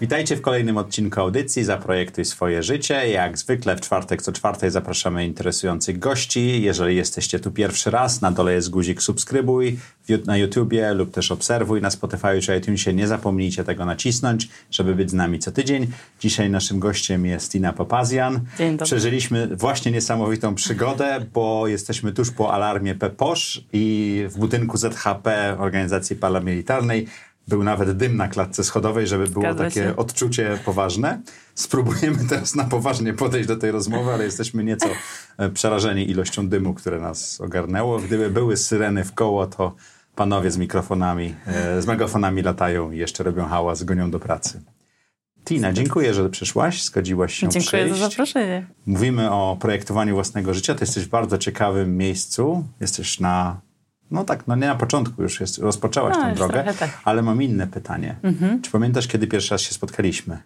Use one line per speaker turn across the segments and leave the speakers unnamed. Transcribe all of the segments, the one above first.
Witajcie w kolejnym odcinku audycji Zaprojektuj swoje życie. Jak zwykle w czwartek co czwartek zapraszamy interesujących gości. Jeżeli jesteście tu pierwszy raz, na dole jest guzik subskrybuj na YouTubie lub też obserwuj na Spotify czy iTunesie. Nie zapomnijcie tego nacisnąć, żeby być z nami co tydzień. Dzisiaj naszym gościem jest Tina Papazjan.
Dzień dobry.
Przeżyliśmy właśnie niesamowitą przygodę, bo jesteśmy tuż po alarmie PEPOSZ i w budynku ZHP, organizacji paramilitarnej, był nawet dym na klatce schodowej, żeby było
Zgadza
takie
się.
odczucie poważne. Spróbujemy teraz na poważnie podejść do tej rozmowy, ale jesteśmy nieco e, przerażeni ilością dymu, które nas ogarnęło. Gdyby były syreny w koło, to panowie z mikrofonami, e, z megafonami latają i jeszcze robią hałas, gonią do pracy. Tina, dziękuję, że przyszłaś, zgodziłaś się
Dziękuję
przyjść.
za zaproszenie.
Mówimy o projektowaniu własnego życia. Ty jesteś w bardzo ciekawym miejscu. Jesteś na. No tak, no nie na początku już jest, rozpoczęłaś
No,
tę drogę,
tak. Mhm.
ale mam inne pytanie. Czy pamiętasz, kiedy pierwszy raz się spotkaliśmy?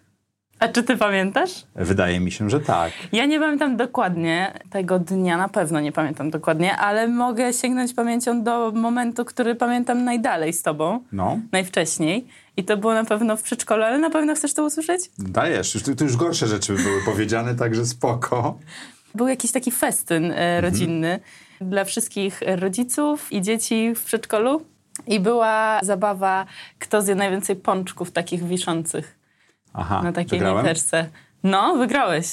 A czy ty pamiętasz?
Wydaje mi się, że tak.
Ja nie pamiętam dokładnie tego dnia, na pewno nie pamiętam dokładnie, ale mogę sięgnąć pamięcią do momentu, który pamiętam najdalej z tobą,
No,
najwcześniej. I to było na pewno w przedszkolu, ale na pewno chcesz to usłyszeć?
dajesz. Już, tu, już gorsze rzeczy by były powiedziane, także spoko.
Był jakiś taki festyn e, rodzinny dla wszystkich rodziców i dzieci w przedszkolu. I była zabawa, kto zje najwięcej pączków takich wiszących
Aha,
na takiej
wygrałem?
literce. No, wygrałeś.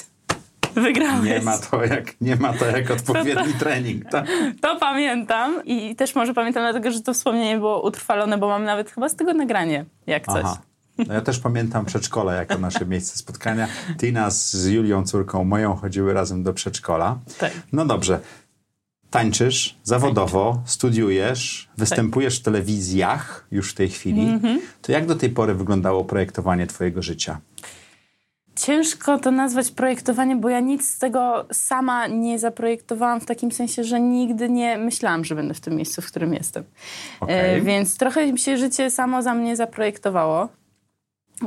Wygrałeś.
Nie ma, to jak, nie ma to jak odpowiedni trening. Tak?
To pamiętam i też może pamiętam dlatego, że to wspomnienie było utrwalone, bo mam nawet chyba z tego nagranie, jak coś.
Aha. No ja też pamiętam przedszkole jako nasze miejsce spotkania. Tina z Julią, córką moją, chodziły razem do przedszkola.
Tak.
No dobrze. Tańczysz zawodowo, studiujesz, występujesz w telewizjach już w tej chwili.
Mhm.
To jak do tej pory wyglądało projektowanie twojego życia?
Ciężko to nazwać projektowaniem, bo ja nic z tego sama nie zaprojektowałam w takim sensie, że nigdy nie myślałam, że będę w tym miejscu, w którym jestem.
Okej.
E, więc trochę mi się życie samo za mnie zaprojektowało.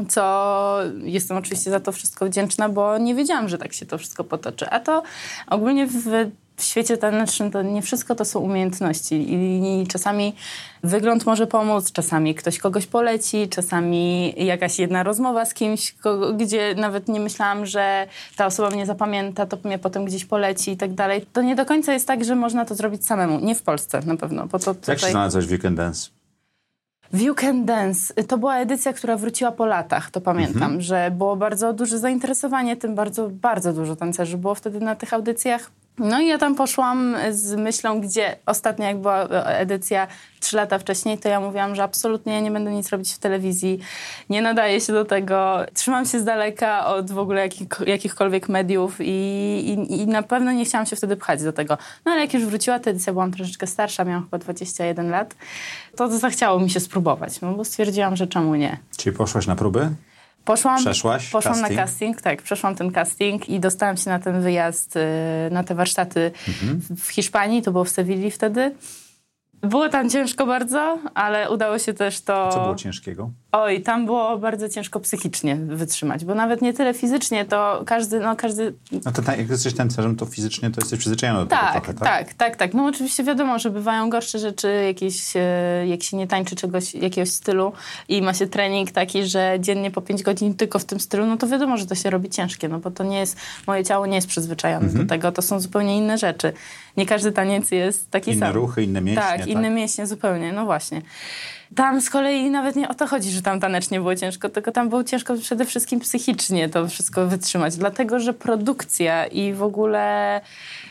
Co jestem oczywiście za to wszystko wdzięczna, bo nie wiedziałam, że tak się to wszystko potoczy. A to ogólnie w, w świecie tanecznym to nie wszystko to są umiejętności. I, czasami wygląd może pomóc, czasami ktoś kogoś poleci, czasami jakaś jedna rozmowa z kimś, kogo, gdzie nawet nie myślałam, że ta osoba mnie zapamięta, to mnie potem gdzieś poleci i tak dalej. To nie do końca jest tak, że można to zrobić samemu. Nie w Polsce na pewno. Bo to
Jak się
tutaj...
znalazłeś w Weekend Dance?
W You Can Dance to była edycja, która wróciła po latach, to pamiętam, że było bardzo duże zainteresowanie tym, bardzo, bardzo dużo tancerzy było wtedy na tych audycjach. No i ja tam poszłam z myślą, gdzie ostatnio jak była e, edycja trzy lata wcześniej, to ja mówiłam, że absolutnie ja nie będę nic robić w telewizji, nie nadaję się do tego, trzymam się z daleka od w ogóle jakich, jakichkolwiek mediów i, i, i na pewno nie chciałam się wtedy pchać do tego. No ale jak już wróciła ta edycja, byłam troszeczkę starsza, miałam chyba 21 lat, to zachciało mi się spróbować, no bo stwierdziłam, że czemu nie.
Czyli poszłaś na próby?
Poszłam,
Przeszłaś
poszłam
casting?
na casting, tak, przeszłam ten casting i dostałam się na ten wyjazd, y, na te warsztaty
Mhm.
w- w Hiszpanii, to było w Sewilli wtedy. Było tam ciężko bardzo, ale udało się też to...
Co było ciężkiego?
Oj, tam było bardzo ciężko psychicznie wytrzymać, bo nawet nie tyle fizycznie, to każdy, no każdy...
No to ta- jak jesteś tancerzem, to fizycznie to jesteś przyzwyczajony do
Tak,
tego
tak,
trochę, tak?
tak, tak, No oczywiście wiadomo, że bywają gorsze rzeczy, jakieś, e, jak się nie tańczy czegoś, jakiegoś stylu i ma się trening taki, że dziennie po 5 godzin tylko w tym stylu, no to wiadomo, że to się robi ciężkie, no bo to nie jest, moje ciało nie jest przyzwyczajone
Mhm.
do tego, to są zupełnie inne rzeczy. Nie każdy taniec jest taki
Inne
sam.
ruchy, inne mięśnie,
Tak,
tak?
inne mięśnie zupełnie, no właśnie. Tam z kolei nawet nie o to chodzi, że tam tanecznie było ciężko, tylko tam było ciężko przede wszystkim psychicznie to wszystko wytrzymać, dlatego że produkcja i w ogóle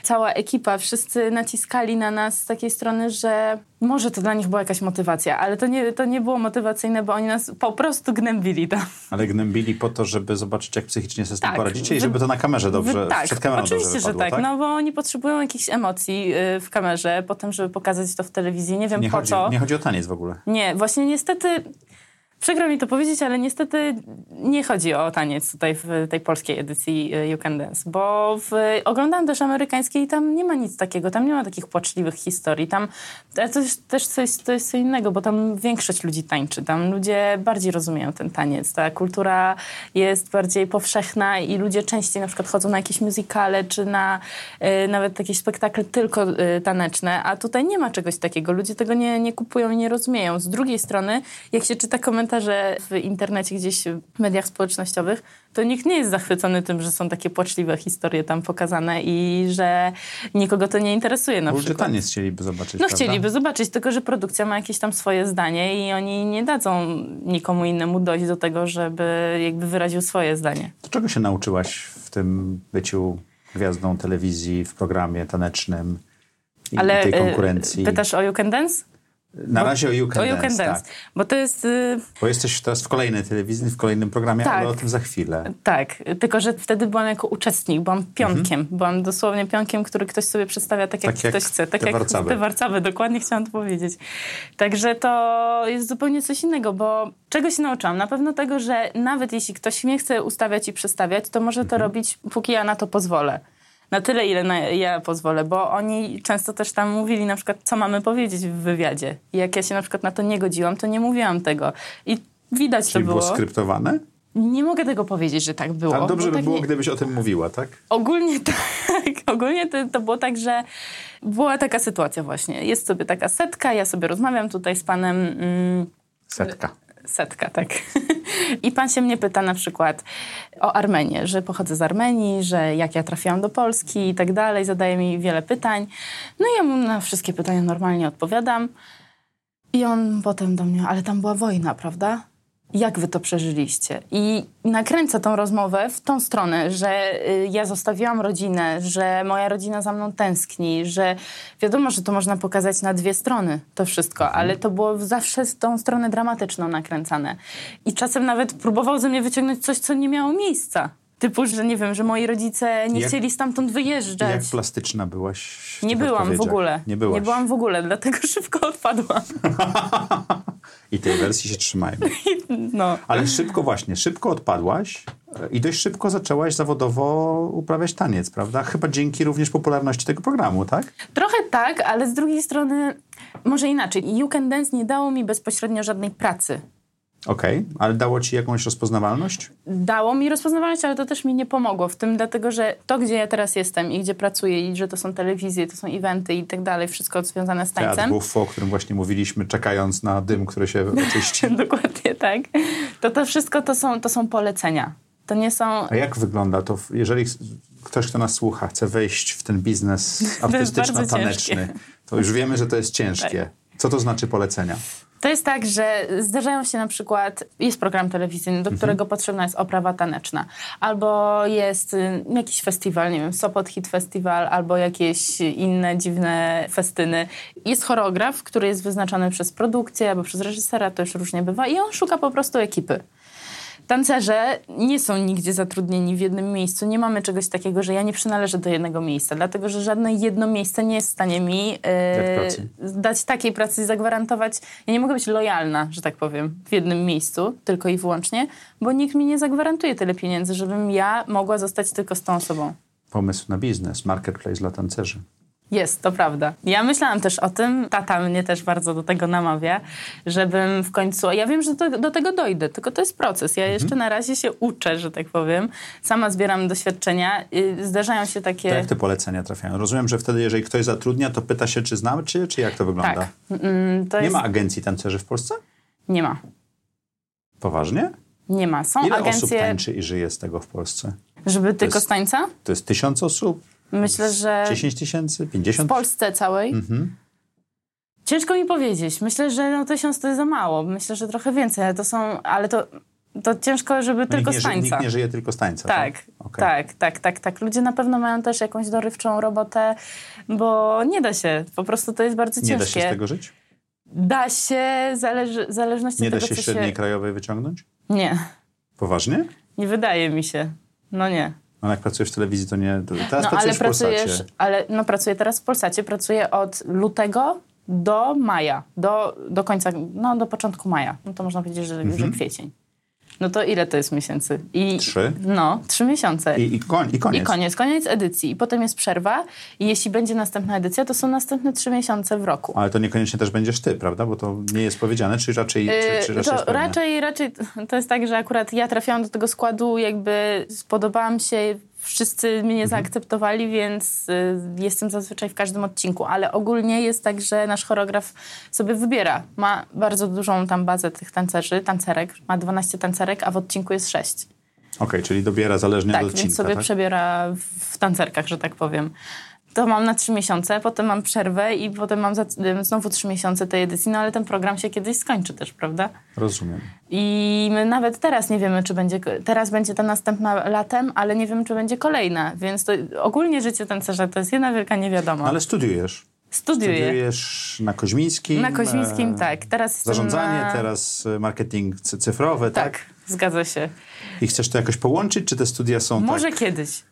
cała ekipa, wszyscy naciskali na nas z takiej strony, że może to dla nich była jakaś motywacja, ale to nie, to nie było motywacyjne, bo oni nas po prostu gnębili tam.
Ale gnębili po to, żeby zobaczyć, jak psychicznie sobie z tym
Tak.
poradzicie i żeby to na kamerze dobrze,
Wy- tak,
przed kamerą
oczywiście,
dobrze
że
wypadło,
tak, no bo oni potrzebują jakichś emocji y, w kamerze, potem, żeby pokazać to w telewizji, nie wiem
nie,
po
chodzi,
co.
nie chodzi o taniec w ogóle.
Nie, właśnie niestety Przykro mi to powiedzieć, ale niestety nie chodzi o taniec tutaj w tej polskiej edycji y, You Can Dance, bo w, oglądam też amerykańskiej i tam nie ma nic takiego, tam nie ma takich płaczliwych historii, tam to jest też coś, to jest co innego, bo tam większość ludzi tańczy, tam ludzie bardziej rozumieją ten taniec, ta kultura jest bardziej powszechna i ludzie częściej na przykład chodzą na jakieś muzykale, czy na y, nawet jakieś spektakle tylko y, taneczne, a tutaj nie ma czegoś takiego, ludzie tego nie, nie kupują i nie rozumieją. Z drugiej strony, jak się czyta komentarze w internecie, gdzieś w mediach społecznościowych, to nikt nie jest zachwycony tym, że są takie płaczliwe historie tam pokazane i że nikogo to nie interesuje na
Ludzie
przykład.
taniec chcieliby zobaczyć,
No
prawda?
chcieliby zobaczyć, tylko że produkcja ma jakieś tam swoje zdanie i oni nie dadzą nikomu innemu dojść do tego, żeby jakby wyraził swoje zdanie.
To czego się nauczyłaś w tym byciu gwiazdą telewizji, w programie tanecznym i
Ale
tej
y,
konkurencji?
pytasz o You Can Dance?
Na razie o You Can
o You
Dance,
Can Dance.
tak.
Bo to jest... y,
Bo jesteś teraz w kolejnej telewizji, w kolejnym programie,
Tak.
ale o tym za chwilę.
Tak, tylko że wtedy byłam jako uczestnik, byłam pionkiem.
Mhm.
Byłam dosłownie pionkiem, który ktoś sobie przedstawia tak, jak
Tak jak
ktoś chce. Tak
te
jak
warcaby.
te warcaby, dokładnie chciałam to powiedzieć. Także to jest zupełnie coś innego, bo czego się nauczyłam? Na pewno tego, że nawet jeśli ktoś mnie chce ustawiać i przestawiać, to może to
Mhm.
robić, póki ja na to pozwolę. Na tyle, ile na, ja pozwolę, bo oni często też tam mówili na przykład, co mamy powiedzieć w wywiadzie. I jak ja się na przykład na to nie godziłam, to nie mówiłam tego. I widać
Czyli
to
było
było.
skryptowane?
Nie mogę tego powiedzieć, że tak było.
Ale dobrze by
tak
było,
nie-
gdybyś o tym mówiła, tak?
Ogólnie tak. Ogólnie to, to było tak, że była taka sytuacja właśnie. Jest sobie taka setka, ja sobie rozmawiam tutaj z panem... Mm,
Setka.
Setka, tak. I pan się mnie pyta na przykład o Armenię, że pochodzę z Armenii, że jak ja trafiłam do Polski i tak dalej, zadaje mi wiele pytań. No i ja mu na wszystkie pytania normalnie odpowiadam. I on potem do mnie, ale tam była wojna, prawda? Jak wy to przeżyliście? I nakręca tą rozmowę w tą stronę, że y, ja zostawiłam rodzinę, że moja rodzina za mną tęskni, że wiadomo, że to można pokazać na dwie strony, to wszystko, ale to było zawsze z tą stronę dramatyczną nakręcane. I czasem nawet próbował ze mnie wyciągnąć coś, co nie miało miejsca. Typu, że nie wiem, że moi rodzice nie
Jak-
chcieli stamtąd wyjeżdżać.
Jak plastyczna byłaś w
Nie byłam w ogóle.
Nie byłaś.
Nie byłam w ogóle, dlatego szybko odpadłam.
I tej wersji się trzymajmy.
No.
Ale szybko właśnie, szybko odpadłaś e, i dość szybko zaczęłaś zawodowo uprawiać taniec, prawda? Chyba dzięki również popularności tego programu, tak?
Trochę tak, ale z drugiej strony może inaczej. You Can Dance nie dało mi bezpośrednio żadnej pracy.
Okej, ale dało ci jakąś rozpoznawalność?
Dało mi rozpoznawalność, ale to też mi nie pomogło w tym, dlatego że to, gdzie ja teraz jestem i gdzie pracuję i że to są telewizje, to są eventy i tak dalej, wszystko związane z
Teatr
tańcem.
Buffo, o którym właśnie mówiliśmy, czekając na dym, który się oczyści.
Dokładnie tak. To to wszystko to są, to są polecenia. To nie są...
A jak wygląda to, jeżeli ktoś, kto nas słucha, chce wejść w ten biznes artystyczno-taneczny,
ciężkie.
to już wiemy, że to jest ciężkie. Co to znaczy polecenia?
To jest tak, że zdarzają się na przykład, jest program telewizyjny, do którego potrzebna jest oprawa taneczna, albo jest y, jakiś festiwal, nie wiem, Sopot Hit Festival, albo jakieś inne dziwne festyny. Jest choreograf, który jest wyznaczony przez produkcję albo przez reżysera, to już różnie bywa, i on szuka po prostu ekipy. Tancerze nie są nigdzie zatrudnieni w jednym miejscu. Nie mamy czegoś takiego, że ja nie przynależę do jednego miejsca, dlatego że żadne jedno miejsce nie jest w stanie mi
pracy.
dać takiej pracy i zagwarantować. Ja nie mogę być lojalna, że tak powiem, w jednym miejscu, tylko i wyłącznie, bo nikt mi nie zagwarantuje tyle pieniędzy, żebym ja mogła zostać tylko z tą osobą.
Pomysł na biznes, marketplace dla tancerzy.
Jest, to prawda. Ja myślałam też o tym, tata mnie też bardzo do tego namawia, żebym w końcu, ja wiem, że do, do tego dojdę, tylko to jest proces. Ja jeszcze na razie się uczę, że tak powiem. Sama zbieram doświadczenia. Y, Zdarzają się takie...
To jak te polecenia trafiają? Rozumiem, że wtedy, jeżeli ktoś zatrudnia, to pyta się, czy znamy cię, czy jak to wygląda?
Tak. Mm, To
Nie
jest...
ma agencji tancerzy w Polsce?
Nie ma.
Poważnie?
Nie ma. Są
Ile osób
agencje,
tańczy i żyje z tego w Polsce?
żeby tylko z tańca?
To jest tysiąc osób?
Myślę, że
10 tysięcy?
w
50?
Polsce całej.
Mhm.
Ciężko mi powiedzieć. Myślę, że no, tysiąc to jest za mało. Myślę, że trochę więcej, ale to są... Ale to, to ciężko, żeby
No
tylko
nie,
z tańca.
nikt nie żyje tylko z tańca,
Tak,
tak? Okej.
tak, tak, tak, tak. Ludzie na pewno mają też jakąś dorywczą robotę, bo nie da się. Po prostu to jest bardzo
Nie
ciężkie.
da się z tego żyć?
Da się, zależy, w zależności
Nie
od
da
tego,
się
co
średniej
się...
krajowej wyciągnąć?
Nie,
Poważnie?
nie wydaje mi się. No nie.
No jak pracujesz w telewizji, to nie... to- Teraz
no ale
pracujesz w
pracujesz,
Polsacie.
ale no pracuję teraz w Polsacie, pracuję od lutego do maja, do, do końca, no do początku maja. No to można powiedzieć, że,
Mhm.
że kwiecień. No to ile to jest miesięcy? I,
Trzy?
No, trzy miesiące.
I, i, koń, I koniec.
I koniec, koniec edycji. I potem jest przerwa. I jeśli będzie następna edycja, to są następne trzy miesiące w roku.
Ale to niekoniecznie też będziesz ty, prawda? Bo to nie jest powiedziane, czy raczej, czy, czy
Yy,
raczej
to raczej, raczej to jest tak, że akurat ja trafiłam do tego składu, jakby spodobałam się, wszyscy mnie
Mhm.
zaakceptowali, więc y, jestem zazwyczaj w każdym odcinku, ale ogólnie jest tak, że nasz choreograf sobie wybiera. Ma bardzo dużą tam bazę tych tancerzy, tancerek, ma 12 tancerek, a w odcinku jest 6.
Okej, czyli dobiera zależnie
Tak,
od odcinka,
więc sobie
tak?
przebiera w- w tancerkach, że tak powiem. To mam na trzy miesiące, potem mam przerwę i potem mam za, znowu trzy miesiące tej edycji, no ale ten program się kiedyś skończy też, prawda?
Rozumiem.
I my nawet teraz nie wiemy, czy będzie, teraz będzie ta następna latem, ale nie wiemy, czy będzie kolejna, więc to ogólnie życie tancerza to jest jedna wielka niewiadoma.
No, ale studiujesz.
Studiuję.
Studiujesz na Koźmińskim.
Na Koźmińskim,
e,
tak. Teraz
Zarządzanie,
na...
teraz marketing cy- cyfrowy, tak?
Tak, zgadza się.
I chcesz to jakoś połączyć, czy te studia są
Może
tak
kiedyś.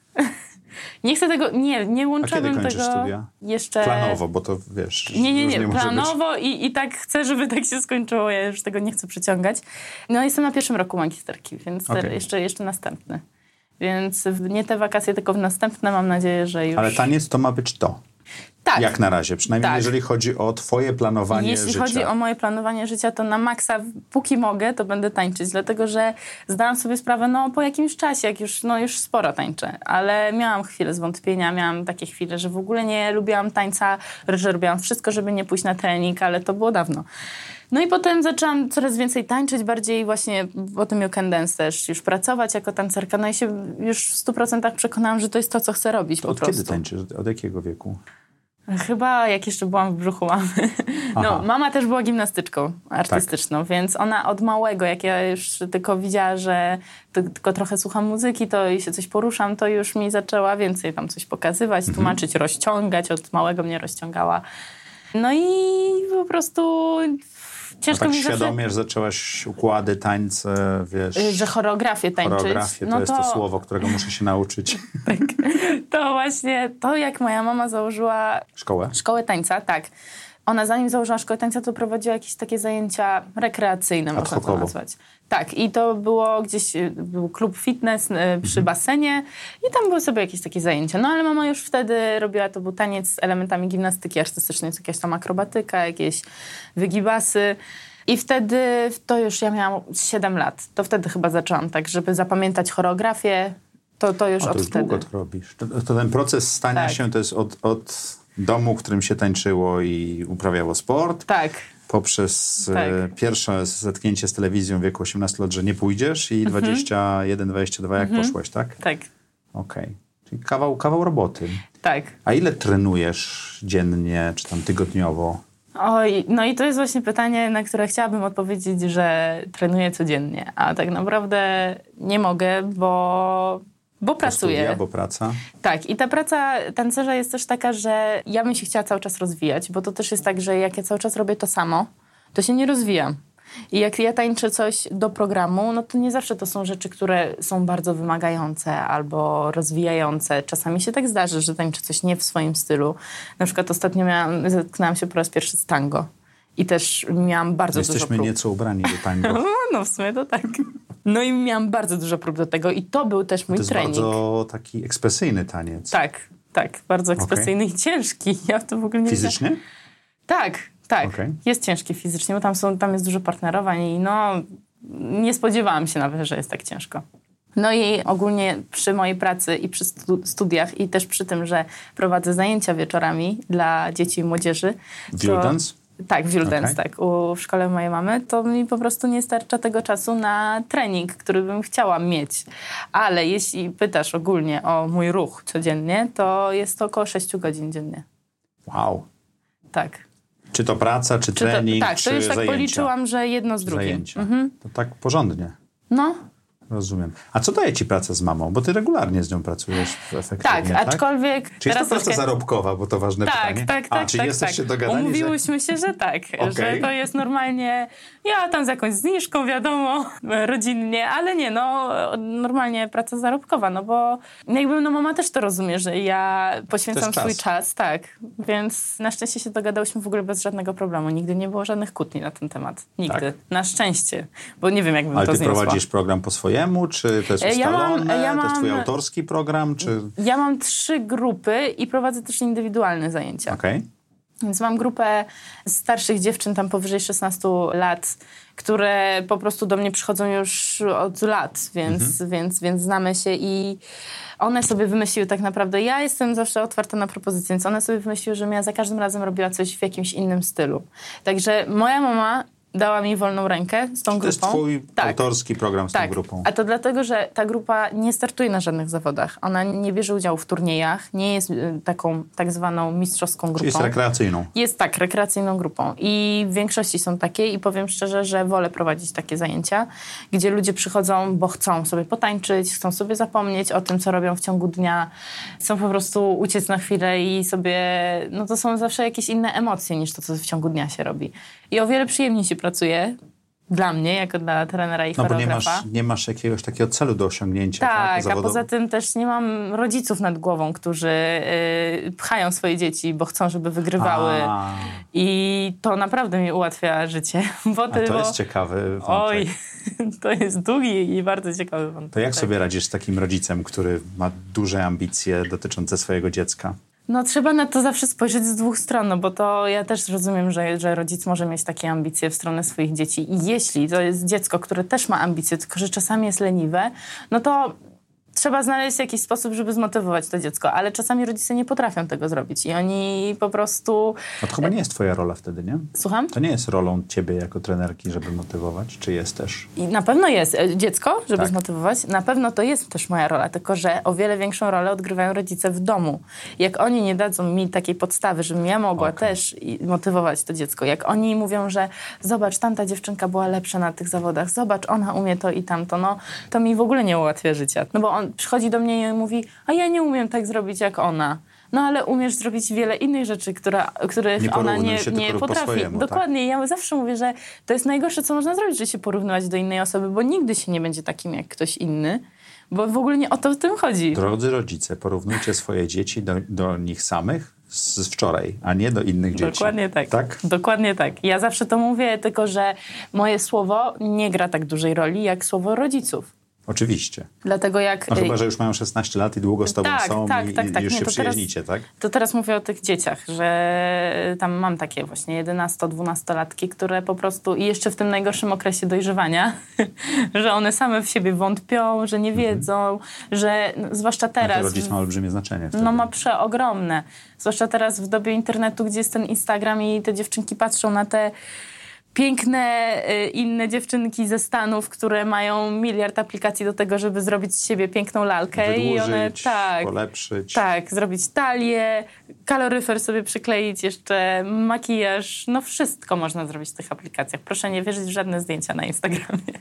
Nie chcę tego, nie, nie łączyłabym
kończysz
tego
studia?
jeszcze...
planowo, bo to wiesz...
Nie, nie, nie,
być.
planowo i, i tak chcę, żeby tak się skończyło, ja już tego nie chcę przyciągać. No jestem na pierwszym roku magisterki, więc
Okej.
jeszcze, jeszcze następny. Więc nie te wakacje, tylko w następne mam nadzieję, że już...
Ale taniec to ma być to.
Tak.
Jak na razie. Przynajmniej
Tak.
jeżeli chodzi o twoje planowanie
Jeśli
życia.
chodzi o moje planowanie życia, to na maksa, póki mogę, to będę tańczyć, dlatego że zdałam sobie sprawę, no po jakimś czasie, jak już, no już sporo tańczę, ale miałam chwilę zwątpienia, miałam takie chwile, że w ogóle nie lubiłam tańca, że robiłam wszystko, żeby nie pójść na trening, ale to było dawno. No i potem zaczęłam coraz więcej tańczyć, bardziej właśnie po tym You Can Dance też, już pracować jako tancerka, no i się już w 100% przekonałam, że to jest to, co chcę robić
To
po
od
prostu.
kiedy tańczysz? Od jakiego wieku?
Chyba jak jeszcze byłam w brzuchu mamy. No, mama też była gimnastyczką artystyczną, więc ona od małego, jak ja już tylko widziała, że ty, tylko trochę słucham muzyki, to i się coś poruszam, to już mi zaczęła więcej tam coś pokazywać,
Mhm.
tłumaczyć, rozciągać. Od małego mnie rozciągała. No i po prostu Ciężko
tak
mi zawsze...
świadomie, że zaczęłaś układy, tańce, wiesz...
Że choreografię tańczyć.
Choreografię, to
no
jest to słowo, którego muszę się nauczyć.
To właśnie to, jak moja mama założyła
Szkołę?
Szkołę tańca, tak. Ona zanim założyła szkołę tańca, to prowadziła jakieś takie zajęcia rekreacyjne, można to nazwać. Tak, i to było gdzieś, y, był klub fitness y, przy
Mhm.
basenie i tam były sobie jakieś takie zajęcia. No ale mama już wtedy robiła, to był taniec z elementami gimnastyki artystycznej, jest jakaś tam akrobatyka, jakieś wygibasy. I wtedy, to już ja miałam 7 lat, to wtedy chyba zaczęłam tak, żeby zapamiętać choreografię, to, to już
O,
od
to już
wtedy.
długo to robisz. To, to ten proces stania
Tak.
się to jest od, od domu, w którym się tańczyło i uprawiało sport,
Tak,
poprzez
Tak.
e, pierwsze zetknięcie z telewizją w wieku 18 lat, że nie pójdziesz i
Mhm.
21, 22 jak poszłeś, tak?
tak,
Okej. Czyli kawał, kawał roboty.
tak.
A ile trenujesz dziennie, czy tam tygodniowo?
Oj, no i to jest właśnie pytanie, na które chciałabym odpowiedzieć, że trenuję codziennie, a tak naprawdę nie mogę, bo, bo pracuję.
Studia, bo praca?
Tak, i ta praca tancerza jest też taka, że ja bym się chciała cały czas rozwijać, bo to też jest tak, że jak ja cały czas robię to samo, to się nie rozwijam. I jak ja tańczę coś do programu, no to nie zawsze to są rzeczy, które są bardzo wymagające albo rozwijające. Czasami się tak zdarzy, że tańczę coś nie w swoim stylu. Na przykład ostatnio miałam, zetknęłam się po raz pierwszy z tango. I też miałam bardzo dużo
Jesteśmy
prób.
nieco ubrani do tango.
No, no w sumie to tak. No i miałam bardzo dużo prób do tego i to był też mój
To jest
trening.
bardzo taki ekspresyjny taniec.
Tak, tak. Bardzo ekspresyjny i ciężki. Ja w to w ogóle nie
Fizycznie?
wiedziałam. Tak, tak.
Okej.
Jest ciężki fizycznie, bo tam, są, tam jest dużo partnerowań i no nie spodziewałam się nawet, że jest tak ciężko. No i ogólnie przy mojej pracy i przy stu- studiach i też przy tym, że prowadzę zajęcia wieczorami dla dzieci i młodzieży. to-
Wildance?
Tak, Wildance,
Okej.
tak. U, w szkole mojej mamy, to mi po prostu nie starcza tego czasu na trening, który bym chciała mieć. Ale jeśli pytasz ogólnie o mój ruch codziennie, to jest to około 6 godzin dziennie.
Wow.
Tak.
Czy to praca, czy
Czy to,
trening,
tak,
czy
to już tak
zajęcia?
policzyłam, że jedno z drugim.
Zajęcia.
Mhm.
To tak porządnie.
No,
Rozumiem. A co daje ci praca z mamą? Bo ty regularnie z nią pracujesz efektywnie,
tak? aczkolwiek...
Czy jest to praca troszkę... zarobkowa, bo to ważne
tak,
pytanie?
Tak, tak,
A, czyli
tak.
jesteście
tak.
dogadani,
Umówiłyśmy że... się, że tak, okay. że to jest normalnie... Ja tam z jakąś zniżką, wiadomo, rodzinnie, ale nie, no normalnie praca zarobkowa, no bo jakby no mama też to rozumie, że ja poświęcam swój czas, tak. Więc na szczęście się dogadałyśmy w ogóle bez żadnego problemu. Nigdy nie było żadnych kłótni na ten temat. Nigdy. Tak? Na szczęście. Bo nie wiem, jakbym
Ale
to
ty
zniosła.
prowadzisz program po swojemu, czy to jest ustalone? Ja mam, ja mam, to jest twój autorski program, czy...
Ja mam trzy grupy i prowadzę też indywidualne zajęcia.
Okej. Okay.
Więc mam grupę starszych dziewczyn, tam powyżej 16 lat, które po prostu do mnie przychodzą już od lat, więc, mhm. więc, więc znamy się i one sobie wymyśliły tak naprawdę, ja jestem zawsze otwarta na propozycje, więc one sobie wymyśliły, że ja za każdym razem robiła coś w jakimś innym stylu. Także moja mama dała mi wolną rękę z tą grupą.
To jest twój tak. autorski program z
tak.
tą grupą.
A to dlatego, że ta grupa nie startuje na żadnych zawodach. Ona nie bierze udziału w turniejach, nie jest y, taką tak zwaną mistrzowską grupą. Czyli
jest rekreacyjną.
Jest tak, rekreacyjną grupą. I w większości są takie i powiem szczerze, że wolę prowadzić takie zajęcia, gdzie ludzie przychodzą, bo chcą sobie potańczyć, chcą sobie zapomnieć o tym, co robią w ciągu dnia. Chcą po prostu uciec na chwilę i sobie... No to są zawsze jakieś inne emocje niż to, co w ciągu dnia się robi. I o wiele przyjemniej się pracuje dla mnie, jako dla trenera i
no,
choreografa.
Bo nie masz, nie masz jakiegoś takiego celu do osiągnięcia.
Tak,
tak
a poza tym też nie mam rodziców nad głową, którzy yy, pchają swoje dzieci, bo chcą, żeby wygrywały. A. I to naprawdę mi ułatwia życie. Bo
ty,
a
to
bo...
jest ciekawy wątek.
Oj, to jest długi i bardzo ciekawy wątek.
To jak sobie radzisz z takim rodzicem, który ma duże ambicje dotyczące swojego dziecka?
No trzeba na to zawsze spojrzeć z dwóch stron, no bo to ja też rozumiem, że, że rodzic może mieć takie ambicje w stronę swoich dzieci. I jeśli to jest dziecko, które też ma ambicje, tylko że czasami jest leniwe, no to trzeba znaleźć jakiś sposób, żeby zmotywować to dziecko, ale czasami rodzice nie potrafią tego zrobić i oni po prostu...
No to chyba nie jest twoja rola wtedy, nie?
Słucham?
To nie jest rolą ciebie jako trenerki, żeby motywować, czy jest też?
I na pewno jest. E, dziecko, żeby tak. zmotywować, na pewno to jest też moja rola, tylko że o wiele większą rolę odgrywają rodzice w domu. Jak oni nie dadzą mi takiej podstawy, żebym ja mogła okay. też motywować to dziecko, jak oni mówią, że zobacz, tamta dziewczynka była lepsza na tych zawodach, zobacz, ona umie to i tamto, no to mi w ogóle nie ułatwia życia. No bo on on przychodzi do mnie i mówi, a ja nie umiem tak zrobić jak ona. No ale umiesz zrobić wiele innych rzeczy, która, których
nie
ona nie,
nie
potrafi.
Po swojemu,
Dokładnie. Tak? Ja zawsze mówię, że to jest najgorsze, co można zrobić, że się porównywać do innej osoby, bo nigdy się nie będzie takim jak ktoś inny. Bo w ogóle nie o to w tym chodzi.
Drodzy rodzice, porównujcie swoje dzieci do, do nich samych z wczoraj, a nie do innych dzieci.
Dokładnie tak. tak. Dokładnie tak. Ja zawsze to mówię, tylko że moje słowo nie gra tak dużej roli jak słowo rodziców.
Oczywiście.
Dlatego jak...
No chyba, że już mają 16 lat i długo z tobą
tak,
są
tak,
i,
tak, tak.
i już
nie,
się przyjaźnicie,
teraz,
tak?
To teraz mówię o tych dzieciach, że tam mam takie właśnie 11-12-latki, które po prostu i jeszcze w tym najgorszym okresie dojrzewania, że one same w siebie wątpią, że nie mhm. wiedzą, mhm. że no, zwłaszcza teraz... No
rodzic ma olbrzymie znaczenie wtedy.
No ma przeogromne. Zwłaszcza teraz w dobie internetu, gdzie jest ten Instagram i te dziewczynki patrzą na te piękne y, inne dziewczynki ze Stanów, które mają miliard aplikacji do tego, żeby zrobić z siebie piękną lalkę.
Wydłużyć,
I one
tak, polepszyć.
Tak, zrobić talię, kaloryfer sobie przykleić, jeszcze makijaż. No wszystko można zrobić w tych aplikacjach. Proszę nie wierzyć w żadne zdjęcia na Instagramie.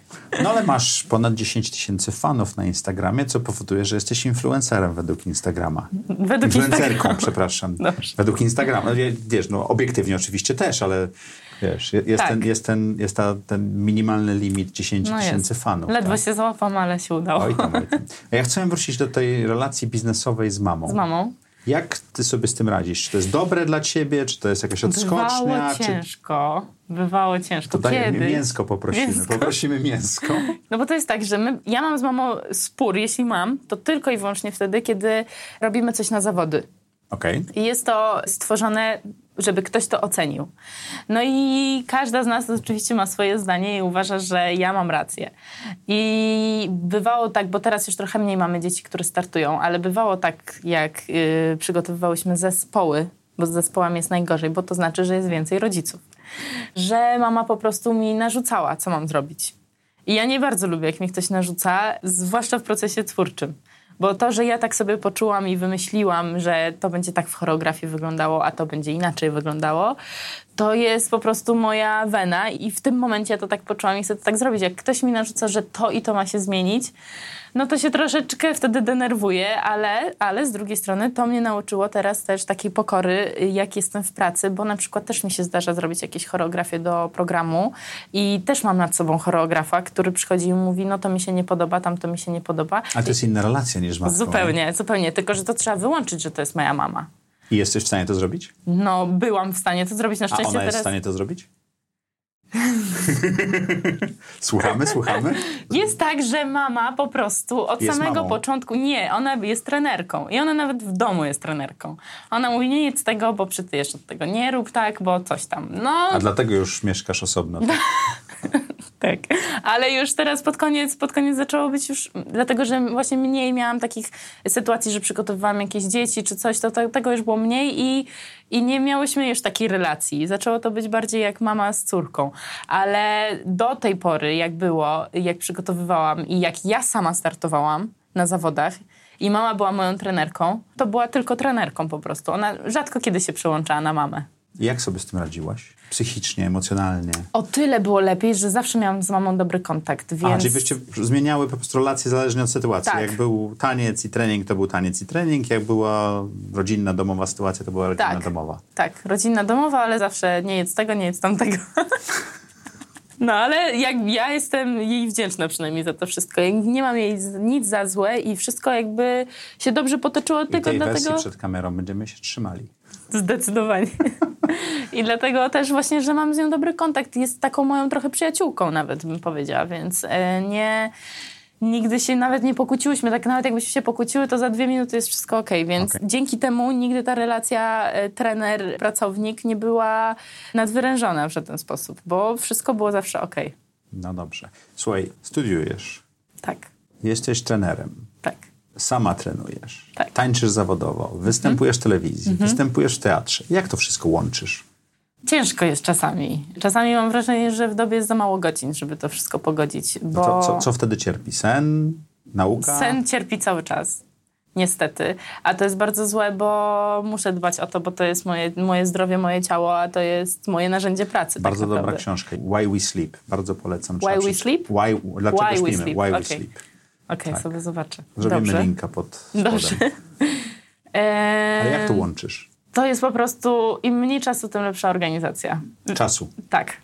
No ale masz ponad 10 tysięcy fanów na Instagramie, co powoduje, że jesteś influencerem według Instagrama.
Według
Influencerką,
Instagrama.
przepraszam. Dobrze. Według Instagrama. Wiesz, no obiektywnie oczywiście też, ale Wiesz, jest, tak. ten, jest, ten, jest ta, ten minimalny limit 10 no tysięcy fanów.
Ledwo
tak?
się załapam, ale się udało.
Oj tam, oj tam. Ja chcę wrócić do tej relacji biznesowej z mamą.
Z mamą.
Jak ty sobie z tym radzisz? Czy to jest dobre dla ciebie? Czy to jest jakaś odskocznia?
Bywało ciężko. Czy... Bywało ciężko.
To
Kiedy?
mięsko poprosimy. Mięsko? Poprosimy mięsko.
No bo to jest tak, że my, ja mam z mamą spór, jeśli mam, to tylko i wyłącznie wtedy, kiedy robimy coś na zawody.
Okay.
I jest to stworzone żeby ktoś to ocenił. No i każda z nas oczywiście ma swoje zdanie i uważa, że ja mam rację. I bywało tak, bo teraz już trochę mniej mamy dzieci, które startują, ale bywało tak, jak yy, przygotowywałyśmy zespoły, bo z zespołami jest najgorzej, bo to znaczy, że jest więcej rodziców. Że mama po prostu mi narzucała, co mam zrobić. I ja nie bardzo lubię, jak mi ktoś narzuca, zwłaszcza w procesie twórczym. Bo to, że ja tak sobie poczułam i wymyśliłam, że to będzie tak w choreografii wyglądało, a to będzie inaczej wyglądało, to jest po prostu moja wena i w tym momencie to tak poczułam i chcę to tak zrobić. Jak ktoś mi narzuca, że to i to ma się zmienić, no to się troszeczkę wtedy denerwuję, ale, ale z drugiej strony to mnie nauczyło teraz też takiej pokory, jak jestem w pracy, bo na przykład też mi się zdarza zrobić jakieś choreografie do programu i też mam nad sobą choreografa, który przychodzi i mówi, no to mi się nie podoba, tam to mi się nie podoba.
A to jest inna relacja niż matką.
Zupełnie, zupełnie, tylko że to trzeba wyłączyć, że to jest moja mama.
I jesteś w stanie to zrobić?
No, byłam w stanie to zrobić. Na szczęście
A ona
teraz...
jest w stanie to zrobić? słuchamy, słuchamy?
Jest tak, że mama po prostu od
Jest
samego
mamą.
początku, nie, ona jest trenerką i ona nawet w domu jest trenerką. Ona mówi, nie jedz tego, bo przytyjesz od tego, nie rób tak, bo coś tam. No,
A dlatego już mieszkasz osobno. Tak?
tak. Ale już teraz pod koniec, pod koniec zaczęło być już, dlatego że właśnie mniej miałam takich sytuacji, że przygotowywałam jakieś dzieci czy coś, to, to tego już było mniej i, i nie miałyśmy już takiej relacji. Zaczęło to być bardziej jak mama z córką. Ale do tej pory, jak było, jak przygotowywałam i jak ja sama startowałam na zawodach, i mama była moją trenerką, to była tylko trenerką po prostu. Ona rzadko kiedy się przełączała na mamę.
Jak sobie z tym radziłaś? Psychicznie, emocjonalnie?
O tyle było lepiej, że zawsze miałam z mamą dobry kontakt, więc...
A, czyli byście zmieniały po prostu relacje zależnie od sytuacji.
Tak.
Jak był taniec i trening, to był taniec i trening. Jak była rodzinna, domowa sytuacja, to była rodzinna,
Tak.
domowa.
Tak, rodzinna domowa, ale zawsze nie jedz tego, nie jedz tamtego. No ale jak ja jestem jej wdzięczna przynajmniej za to wszystko. Nie mam jej nic za złe i wszystko jakby się dobrze potoczyło
I
tylko
tej
dlatego...
przed kamerą będziemy się trzymali.
Zdecydowanie. I dlatego też właśnie, że mam z nią dobry kontakt. Jest taką moją trochę przyjaciółką nawet, bym powiedziała, więc e, nie... Nigdy się nawet nie pokłóciłyśmy, tak nawet jakbyśmy się pokłóciły, to za dwie minuty jest wszystko okej, więc
Okej.
dzięki temu nigdy ta relacja e, trener-pracownik nie była nadwyrężona w żaden sposób, bo wszystko było zawsze okej.
No dobrze. Słuchaj, studiujesz,
Tak,
jesteś trenerem. Sama trenujesz,
Tak.
tańczysz zawodowo, występujesz w telewizji, występujesz w teatrze. Jak to wszystko łączysz?
Ciężko jest czasami. Czasami mam wrażenie, że w dobie jest za mało godzin, żeby to wszystko pogodzić, bo...
No co, co wtedy cierpi? Sen? Nauka?
Sen cierpi cały czas. Niestety. A to jest bardzo złe, bo muszę dbać o to, bo to jest moje, moje zdrowie, moje ciało, a to jest moje narzędzie pracy.
Bardzo
tak
dobra książka. Why We Sleep. Bardzo polecam.
Why We. Sleep?
Why, dlaczego
Why We
śpimy?
Sleep,
Why We
okej.
Sleep.
Okej,
Tak.
sobie zobaczę.
Zrobimy
Dobrze.
linka pod spodem.
Dobrze.
Ale jak to łączysz?
To jest po prostu, im mniej czasu, tym lepsza organizacja.
Czasu.
Tak.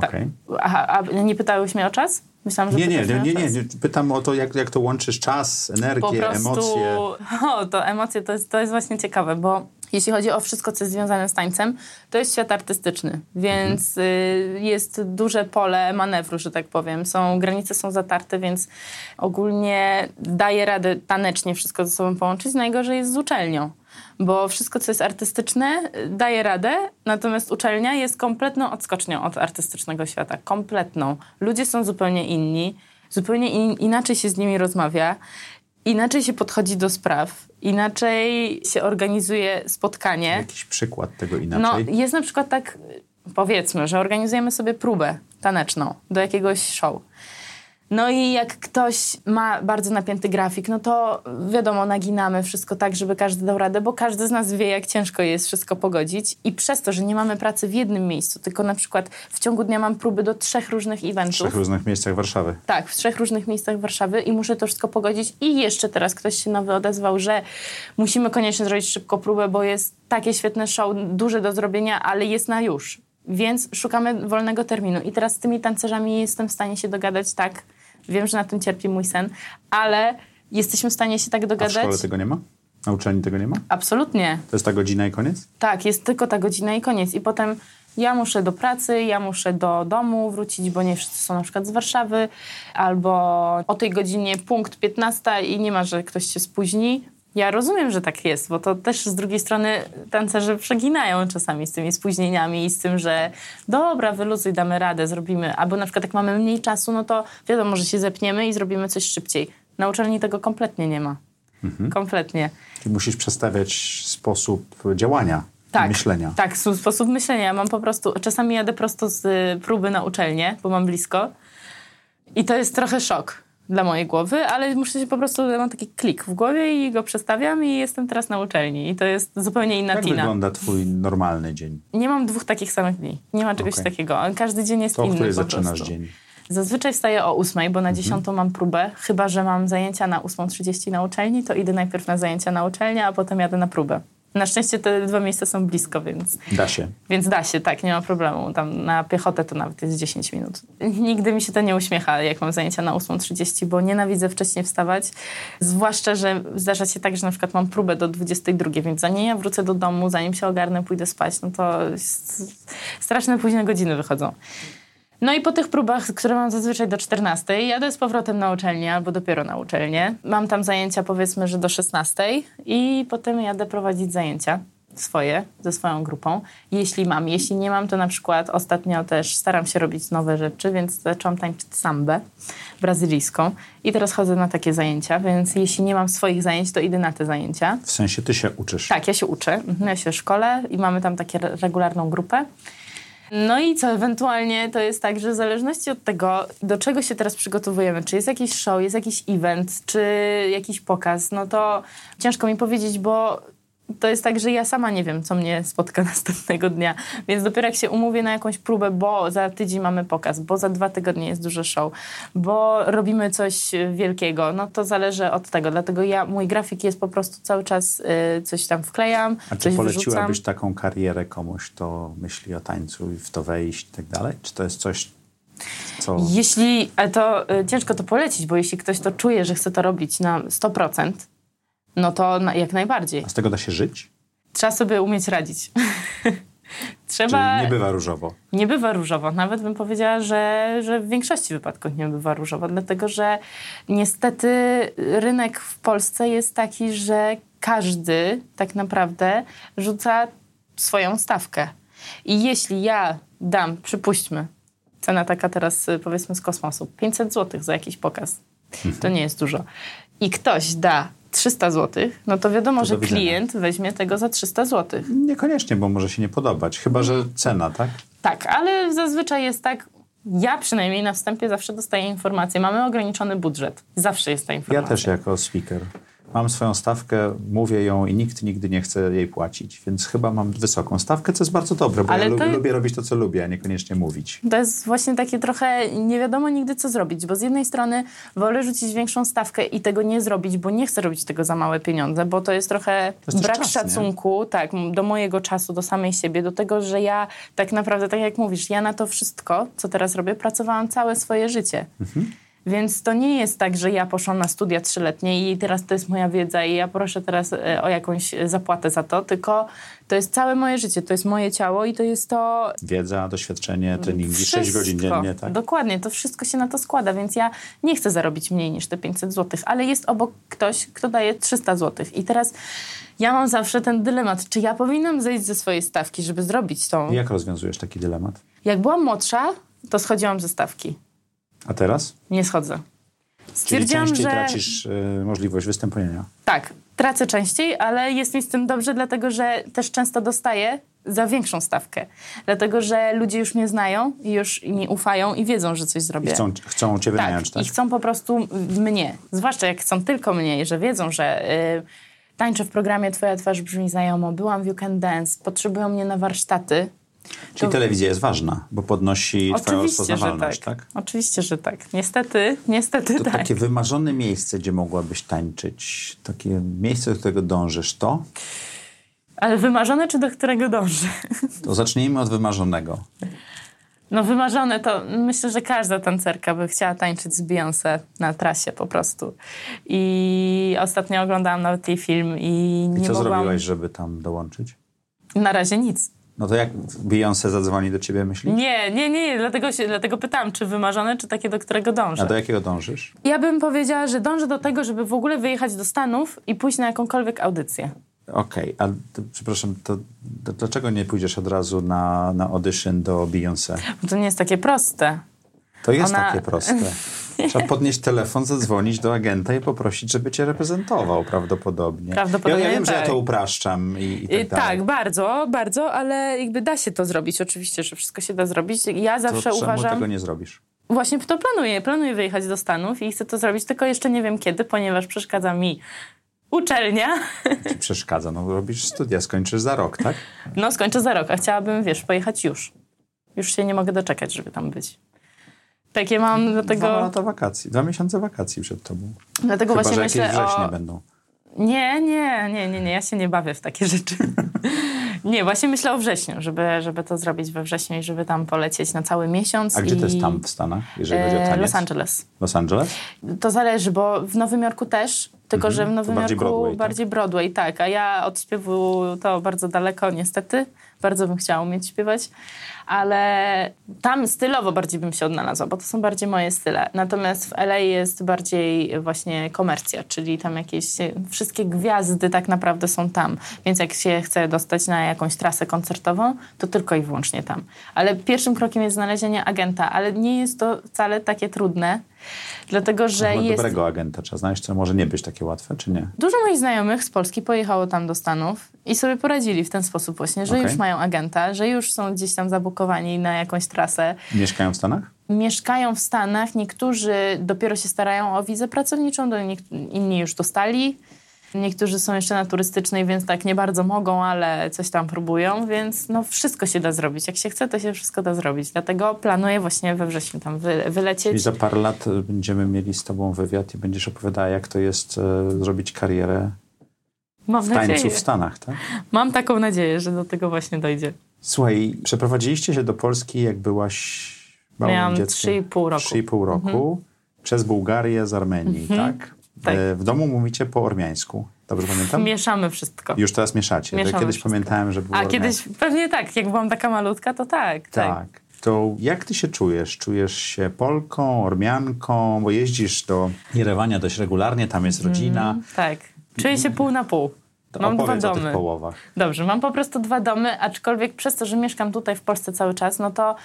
tak.
Okej.
Aha, a nie pytałeś mnie o czas? Myślałam, że
Nie, nie, nie, nie, nie. Pytam o to, jak, jak to łączysz czas,
po
energię,
prostu,
emocje.
O, to emocje to jest, to jest właśnie ciekawe, bo jeśli chodzi o wszystko, co jest związane z tańcem, to jest świat artystyczny, więc y, jest duże pole manewru, że tak powiem. Są, granice są zatarte, więc ogólnie daje radę tanecznie wszystko ze sobą połączyć. Najgorzej jest z uczelnią. Bo wszystko, co jest artystyczne, y, daje radę, natomiast uczelnia jest kompletną odskocznią od artystycznego świata. Kompletną. Ludzie są zupełnie inni, zupełnie in, inaczej się z nimi rozmawia. Inaczej się podchodzi do spraw, inaczej się organizuje spotkanie.
Jakiś przykład tego
No,
inaczej?
jest na przykład tak, powiedzmy, że organizujemy sobie próbę taneczną do jakiegoś show. No i jak ktoś ma bardzo napięty grafik, no to wiadomo, naginamy wszystko tak, żeby każdy dał radę, bo każdy z nas wie, jak ciężko jest wszystko pogodzić. I przez to, że nie mamy pracy w jednym miejscu, tylko na przykład w ciągu dnia mam próby do trzech różnych
w
eventów.
trzech różnych miejscach Warszawy.
Tak, w trzech różnych miejscach Warszawy i muszę to wszystko pogodzić. I jeszcze teraz ktoś się nowy odezwał, że musimy koniecznie zrobić szybko próbę, bo jest takie świetne show, duże do zrobienia, ale jest na już. Więc szukamy wolnego terminu. I teraz z tymi tancerzami jestem w stanie się dogadać tak. Wiem, że na tym cierpi mój sen, ale jesteśmy w stanie się tak
A w
dogadać.
szkole tego nie ma? Na uczelni tego nie ma?
Absolutnie.
To jest ta godzina i koniec?
Tak, jest tylko ta godzina i koniec. I potem ja muszę do pracy, ja muszę do domu wrócić, bo nie wszyscy są na przykład z Warszawy, albo o tej godzinie punkt 15 i nie ma, że ktoś się spóźni. Ja rozumiem, że tak jest, bo to też z drugiej strony tancerze przeginają czasami z tymi spóźnieniami i z tym, że dobra, wyluzuj, damy radę, zrobimy. Albo na przykład jak mamy mniej czasu, no to wiadomo, że się zepniemy i zrobimy coś szybciej. Na uczelni tego kompletnie nie ma. Kompletnie.
Czyli musisz przestawiać sposób działania i myślenia.
Tak, sposób myślenia. Ja mam po prostu, czasami jadę prosto z y, próby na uczelnię, bo mam blisko. I to jest trochę szok, dla mojej głowy, ale muszę się po prostu, mam taki klik w głowie i go przestawiam i jestem teraz na uczelni. I to jest zupełnie inna
Jak
tina.
wygląda twój normalny dzień?
Nie mam dwóch takich samych dni. Nie ma czegoś
Okej.
takiego. Każdy dzień jest
To,
inny
której
po
zaczynasz
prostu.
dzień?
Zazwyczaj wstaję o ósmej, bo na
Mhm.
dziesiątą mam próbę. Chyba, że mam zajęcia na 8.30 na uczelni, to idę najpierw na zajęcia na uczelnię, a potem jadę na próbę. Na szczęście te dwa miejsca są blisko, więc,
Da się.
więc da się, tak, nie ma problemu. Tam na piechotę to nawet jest 10 minut. Nigdy mi się to nie uśmiecha, jak mam zajęcia na 8.30, bo nienawidzę wcześniej wstawać. Zwłaszcza, że zdarza się tak, że na przykład mam próbę do 22, więc zanim ja wrócę do domu, zanim się ogarnę, pójdę spać, no to straszne późne godziny wychodzą. No i po tych próbach, które mam zazwyczaj do 14, jadę z powrotem na uczelnię albo dopiero na uczelnię. Mam tam zajęcia powiedzmy, że do 16 i potem jadę prowadzić zajęcia swoje, ze swoją grupą. Jeśli mam, jeśli nie mam, to na przykład ostatnio też staram się robić nowe rzeczy, więc zaczęłam tańczyć sambę brazylijską i teraz chodzę na takie zajęcia, więc jeśli nie mam swoich zajęć, to idę na te zajęcia.
W sensie ty się uczysz.
Tak, ja się uczę. Mhm, Ja się szkole i mamy tam re- regularną grupę. No i co, ewentualnie to jest tak, że w zależności od tego, do czego się teraz przygotowujemy, czy jest jakiś show, jest jakiś event, czy jakiś pokaz, no to ciężko mi powiedzieć, bo to jest tak, że ja sama nie wiem, co mnie spotka następnego dnia. Więc dopiero jak się umówię na jakąś próbę, bo za tydzień mamy pokaz, bo za dwa tygodnie jest duże show, bo robimy coś wielkiego, no to zależy od tego. Dlatego ja, mój grafik jest po prostu cały czas y, coś tam wklejam,
A czy poleciłabyś
wyrzucam.
taką karierę komuś, kto myśli o tańcu i w to wejść i tak dalej? Czy to jest coś, co...
Jeśli, to y, ciężko to polecić, bo jeśli ktoś to czuje, że chce to robić na 100%, no to na, jak najbardziej.
A z tego da się żyć?
Trzeba sobie umieć radzić. Trzeba...
nie bywa różowo?
Nie bywa różowo. Nawet bym powiedziała, że, że w większości wypadków nie bywa różowo, dlatego że niestety rynek w Polsce jest taki, że każdy tak naprawdę rzuca swoją stawkę. I jeśli ja dam, przypuśćmy, cena taka teraz y, powiedzmy z kosmosu, 500 zł za jakiś pokaz, to nie jest dużo, i ktoś da 300 zł, no to wiadomo,
To
że klient weźmie tego za 300 zł.
Niekoniecznie, bo może się nie podobać. Chyba, że cena, tak?
Tak, ale zazwyczaj jest tak, ja przynajmniej na wstępie zawsze dostaję informację, mamy ograniczony budżet. Zawsze jest ta
Ja
informacja.
też jako speaker. Mam swoją stawkę, mówię ją i nikt nigdy nie chce jej płacić, więc chyba mam wysoką stawkę, co jest bardzo dobre, bo
Ale
ja
to-
lu- lubię robić to, co lubię, a niekoniecznie mówić.
To jest właśnie takie trochę nie wiadomo nigdy, co zrobić, bo z jednej strony wolę rzucić większą stawkę i tego nie zrobić, bo nie chcę robić tego za małe pieniądze, bo to jest trochę
To jest
brak
czas, nie?
szacunku, tak, do mojego czasu, do samej siebie, do tego, że ja tak naprawdę, tak jak mówisz, ja na to wszystko, co teraz robię, pracowałam całe swoje życie.
Mhm.
Więc to nie jest tak, że ja poszłam na studia trzyletnie i teraz to jest moja wiedza i ja proszę teraz e, o jakąś e, zapłatę za to, tylko to jest całe moje życie, to jest moje ciało i to jest to
Wiedza, doświadczenie, treningi, 6
wszystko.
godzin dziennie, tak?
Dokładnie, to wszystko się na to składa, więc ja nie chcę zarobić mniej niż te 500 zł, ale jest obok ktoś, kto daje 300 zł. I teraz ja mam zawsze ten dylemat, czy ja powinnam zejść ze swojej stawki, żeby zrobić tą.
Jak rozwiązujesz taki dylemat?
Jak byłam młodsza, to schodziłam ze stawki.
A teraz?
Nie schodzę.
Czyli
Stwierdziłam,
częściej
że
tracisz y, możliwość wystąpienia.
tak, tracę częściej, ale jest mi z tym dobrze, dlatego że też często dostaję za większą stawkę. Dlatego, że ludzie już mnie znają i już mi ufają i wiedzą, że coś
I
zrobię.
chcą, chcą cię wynająć, tak?
i chcą po prostu mnie. Zwłaszcza jak chcą tylko mnie, że wiedzą, że y, tańczę w programie Twoja twarz brzmi znajomo, byłam w You Can Dance, potrzebują mnie na warsztaty.
Czyli telewizja jest ważna, bo podnosi twoją
Oczywiście,
rozpoznawalność,
tak.
tak?
Oczywiście, że tak. Niestety, niestety
To
tak.
takie wymarzone miejsce, gdzie mogłabyś tańczyć, takie miejsce, do którego dążysz, to?
Ale wymarzone, czy do którego dążę?
To zacznijmy od wymarzonego.
No wymarzone to myślę, że każda tancerka by chciała tańczyć z Beyoncé na trasie po prostu. I ostatnio oglądałam nawet jej film i nie
I co
mogłam...
zrobiłaś, żeby tam dołączyć?
Na razie nic.
No to jak Beyoncé zadzwoni do ciebie, myślisz?
Nie, nie, nie. Dlatego, się, dlatego pytałam, czy wymarzone, czy takie, do którego dążę.
A do jakiego dążysz?
Ja bym powiedziała, że dążę do tego, żeby w ogóle wyjechać do Stanów i pójść na jakąkolwiek audycję.
Okej, a to, przepraszam, to, to dlaczego nie pójdziesz od razu na, na do Beyoncé?
Bo to nie jest takie proste.
To jest
Ona-
takie proste. Trzeba podnieść telefon, zadzwonić do agenta i poprosić, żeby cię reprezentował prawdopodobnie.
Prawdopodobnie
ja, ja wiem, że ja
tak.
to upraszczam i, i tak dalej.
tak, bardzo, bardzo, ale jakby da się to zrobić. Oczywiście, że wszystko się da zrobić. Ja
to
zawsze
czemu
uważam...
tego nie zrobisz?
Właśnie to planuję. Planuję wyjechać do Stanów i chcę to zrobić, tylko jeszcze nie wiem kiedy, ponieważ przeszkadza mi uczelnia.
Ci przeszkadza? No robisz studia, skończysz za rok, tak?
No skończę za rok, a chciałabym, wiesz, pojechać już. Już się nie mogę doczekać, żeby tam być. Takie mam, dlatego...
Dwa lata wakacji, dwa miesiące wakacji przed tobą.
Dlatego
Chyba,
właśnie
że
myślę
wrześnie
o...
będą.
Nie, nie, nie, nie, nie, ja się nie bawię w takie rzeczy. nie, właśnie myślę o wrześniu, żeby, żeby to zrobić we wrześniu i żeby tam polecieć na cały miesiąc.
A gdzie
i...
to jest tam w Stanach, jeżeli chodzi o
E,
taniec?
Los Angeles.
Los Angeles?
To zależy, bo w Nowym Jorku też, tylko że w Nowym
bardziej
Jorku
Broadway, tak?
bardziej Broadway, tak. A ja od śpiewu to bardzo daleko, niestety. Bardzo bym chciała umieć śpiewać, ale tam stylowo bardziej bym się odnalazła, bo to są bardziej moje style. Natomiast w LA jest bardziej właśnie komercja, czyli tam jakieś wszystkie gwiazdy tak naprawdę są tam. Więc jak się chce dostać na jakąś trasę koncertową, to tylko i wyłącznie tam. Ale pierwszym krokiem jest znalezienie agenta, ale nie jest to wcale takie trudne, dlatego że
Chyba
jest...
dobrego agenta trzeba znaleźć, to może nie być takie łatwe, czy nie?
Dużo moich znajomych z Polski pojechało tam do Stanów i sobie poradzili w ten sposób właśnie, że
Okej.
już mają agenta, że już są gdzieś tam zabukowani na jakąś trasę.
Mieszkają w Stanach?
Mieszkają w Stanach, niektórzy dopiero się starają o wizę pracowniczą, do inni już dostali. Niektórzy są jeszcze na turystycznej, więc tak nie bardzo mogą, ale coś tam próbują, więc no wszystko się da zrobić. Jak się chce, to się wszystko da zrobić. Dlatego planuję właśnie we wrześniu tam wy- wylecieć.
za parę lat e, będziemy mieli z tobą wywiad i będziesz opowiadała, jak to jest e, zrobić karierę
Mam
w tańcu
nadzieję.
w Stanach, tak?
Mam taką nadzieję, że do tego właśnie dojdzie.
Słuchaj, przeprowadziliście się do Polski, jak byłaś małym
Miałam
dzieckiem.
3,5 roku. Mhm.
3,5 roku. Przez Bułgarię z Armenii, tak?
Tak.
E, W domu mówicie po ormiańsku. Dobrze pamiętam?
Mieszamy wszystko.
Już teraz mieszacie.
Mieszamy
kiedyś
wszystko.
pamiętałem, że było
A
ormiańskie.
kiedyś pewnie tak, jak byłam taka malutka, to tak. tak.
Tak. To jak ty się czujesz? Czujesz się Polką, Ormianką? Bo jeździsz do Jerewania dość regularnie, tam jest rodzina.
Tak. Czuję się pół na pół.
To
Mam dwa domy. Dobrze, mam po prostu dwa domy, aczkolwiek przez to, że mieszkam tutaj w Polsce cały czas, no to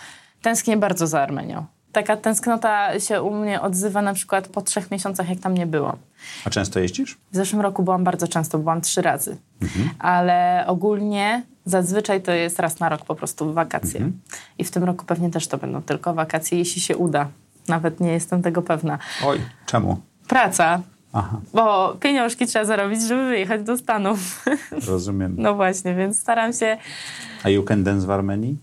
tęsknię bardzo za Armenią. Taka tęsknota się u mnie odzywa na przykład po trzech miesiącach, jak tam nie było.
A często jeździsz?
W zeszłym roku byłam bardzo często, byłam trzy razy.
Mhm.
Ale ogólnie zazwyczaj to jest raz na rok po prostu wakacje.
Mhm.
I w tym roku pewnie też to będą tylko wakacje, jeśli się uda. Nawet nie jestem tego pewna.
Oj, czemu?
Praca,
Aha,
bo pieniążki trzeba zarobić, żeby wyjechać do Stanów.
rozumiem.
No właśnie, więc staram się.
A You Can Dance w Armenii?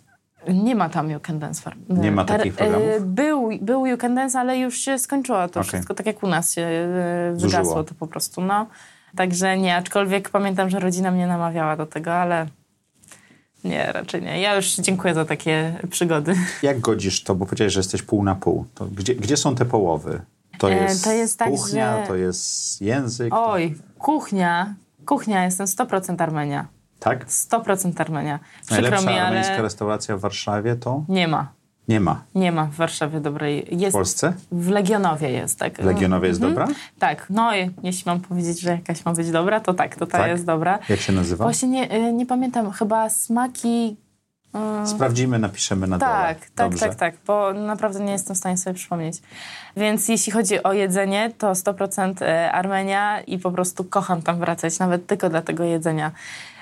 Nie ma tam You Can Dance. Farm.
Nie ma takich programów?
e, Był, był You Can Dance, ale już się skończyło to
Okej.
wszystko, tak jak u nas się e,
Zużyło.
wygasło to po prostu. No. Także nie, aczkolwiek pamiętam, że rodzina mnie namawiała do tego, ale nie, raczej nie. Ja już dziękuję za takie przygody.
Jak godzisz to? Bo powiedziałeś, że jesteś pół na pół. To gdzie, gdzie są te połowy? To
E,
jest,
to jest tak,
kuchnia,
że-
to jest język.
Oj, kuchnia. Kuchnia, jestem 100% Armenia.
Tak?
100% Armenia. Przykro
Najlepsza
mi,
armeńska
ale
restauracja w Warszawie to
nie ma.
nie ma.
Nie ma w Warszawie dobrej.
W
Jest
Polsce?
W Legionowie jest, tak.
W Legionowie jest
Mhm.
dobra?
Tak, no i jeśli mam powiedzieć, że jakaś ma być dobra, to tak, to ta
Tak?
jest dobra.
Jak się nazywa?
Właśnie nie, y, nie pamiętam, chyba smaki... y,
Sprawdzimy, napiszemy na
tak,
dole.
tak,
Dobrze.
tak, tak, bo naprawdę nie jestem w stanie sobie przypomnieć. Więc jeśli chodzi o jedzenie, to 100% Armenia i po prostu kocham tam wracać, nawet tylko dla tego jedzenia.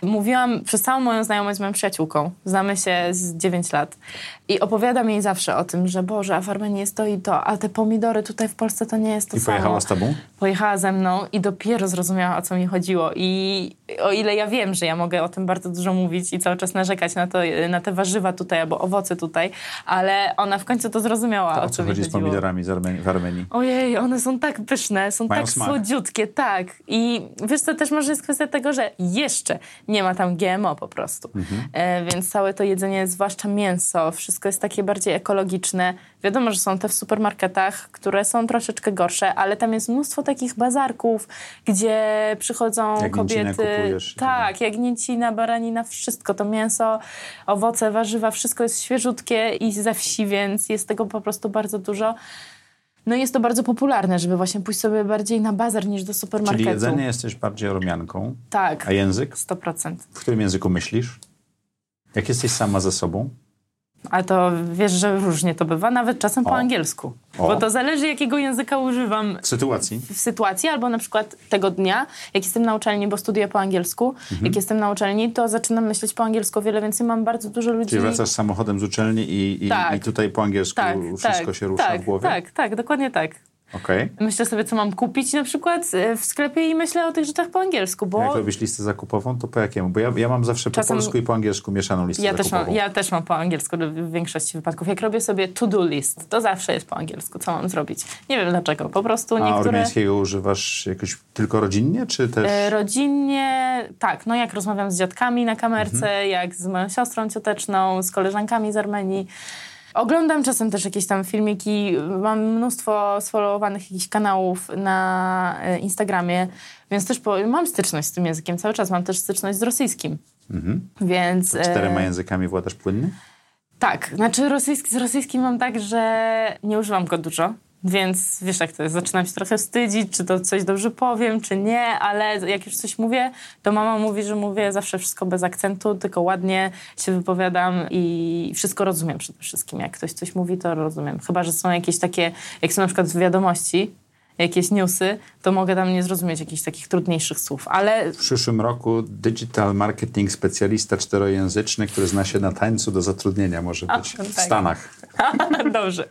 Mówiłam przez całą moją znajomość z moją przyjaciółką, znamy się z 9 lat i opowiadam jej zawsze o tym, że Boże, a w Armenii jest to i to, a te pomidory tutaj w Polsce to nie jest to
I
samo.
pojechała z tobą?
Pojechała ze mną i dopiero zrozumiała, o co mi chodziło. I o ile ja wiem, że ja mogę o tym bardzo dużo mówić i cały czas narzekać na, to, na te warzywa tutaj albo owoce tutaj, ale ona w końcu to zrozumiała,
To
o co mi
chodzi z pomidorami z Armenii, w Armenii?
Ojej, one są tak pyszne, są
Mają
tak
smak.
słodziutkie, tak. I wiesz co, też może jest kwestia tego, że jeszcze nie ma tam GMO po prostu.
Mhm.
E, więc całe to jedzenie, zwłaszcza mięso, wszystko jest takie bardziej ekologiczne. Wiadomo, że są te w supermarketach, które są troszeczkę gorsze, ale tam jest mnóstwo takich bazarków, gdzie przychodzą kobiety.
i
Tak, jagnięcina, baranina, wszystko. To mięso, owoce, warzywa, wszystko jest świeżutkie i ze wsi, więc jest tego po prostu bardzo dużo. No jest to bardzo popularne, żeby właśnie pójść sobie bardziej na bazar niż do supermarketu.
Czyli jedzenie jesteś bardziej Ormianką,
Tak,
a język?
100%.
W którym języku myślisz? Jak jesteś sama ze sobą?
Ale to wiesz, że różnie to bywa, nawet czasem po
O.
angielsku.
O.
Bo to zależy, jakiego języka używam
W sytuacji?
w sytuacji, albo na przykład tego dnia, jak jestem na uczelni, bo studiuję po angielsku,
Mhm.
jak jestem na uczelni, to zaczynam myśleć po angielsku wiele więcej. Mam bardzo dużo ludzi...
Czyli wracasz samochodem z uczelni i, i,
Tak.
i tutaj po angielsku
tak,
wszystko
tak,
się rusza
tak,
w głowie?
Tak, tak, dokładnie tak.
Okej.
Myślę sobie, co mam kupić na przykład e, w sklepie i myślę o tych rzeczach po angielsku, bo...
Jak robisz listę zakupową, to po jakiemu? Bo ja, ja mam zawsze po
Czasem-
polsku i po angielsku mieszaną listę
Ja też,
zakupową.
mam, ja też mam po angielsku w większości wypadków. Jak robię sobie to-do list, to zawsze jest po angielsku, co mam zrobić. Nie wiem dlaczego, po prostu
A
niektóre...
ormiańskiego używasz jakoś tylko rodzinnie, czy też...
E, Rodzinnie, tak, no jak rozmawiam z dziadkami na kamerce,
Mhm.
jak z moją siostrą cioteczną, z koleżankami z Armenii. Oglądam czasem też jakieś tam filmiki, mam mnóstwo sfollowowanych jakichś kanałów na e, Instagramie, więc też po, mam styczność z tym językiem cały czas, mam też styczność z rosyjskim.
Mhm.
Więc... e,
Czterema językami władasz płynnie?
Tak, znaczy rosyjski, z rosyjskim mam tak, że nie używam go dużo, więc wiesz jak to jest, zaczynam się trochę wstydzić, czy to coś dobrze powiem, czy nie, ale jak już coś mówię, to mama mówi, że mówię zawsze wszystko bez akcentu, tylko ładnie się wypowiadam i wszystko rozumiem przede wszystkim. Jak ktoś coś mówi, to rozumiem. Chyba, że są jakieś takie, jak są na przykład wiadomości, jakieś newsy, to mogę tam nie zrozumieć jakichś takich trudniejszych słów, ale
W przyszłym roku digital marketing specjalista czterojęzyczny, który zna się na tańcu do zatrudnienia może
A,
być w
tak.
Stanach.
Dobrze.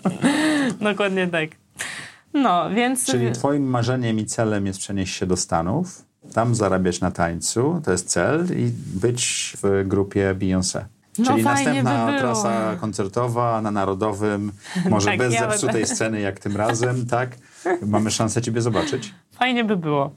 Dokładnie tak. No, więc...
Czyli twoim marzeniem i celem jest przenieść się do Stanów, tam zarabiać na tańcu, to jest cel, i być w grupie Beyoncé.
No
Czyli następna
by
trasa koncertowa na Narodowym, może
Tak,
bez
ja
zepsutej
będę-
sceny jak tym razem, tak? Mamy szansę ciebie zobaczyć.
Fajnie by było.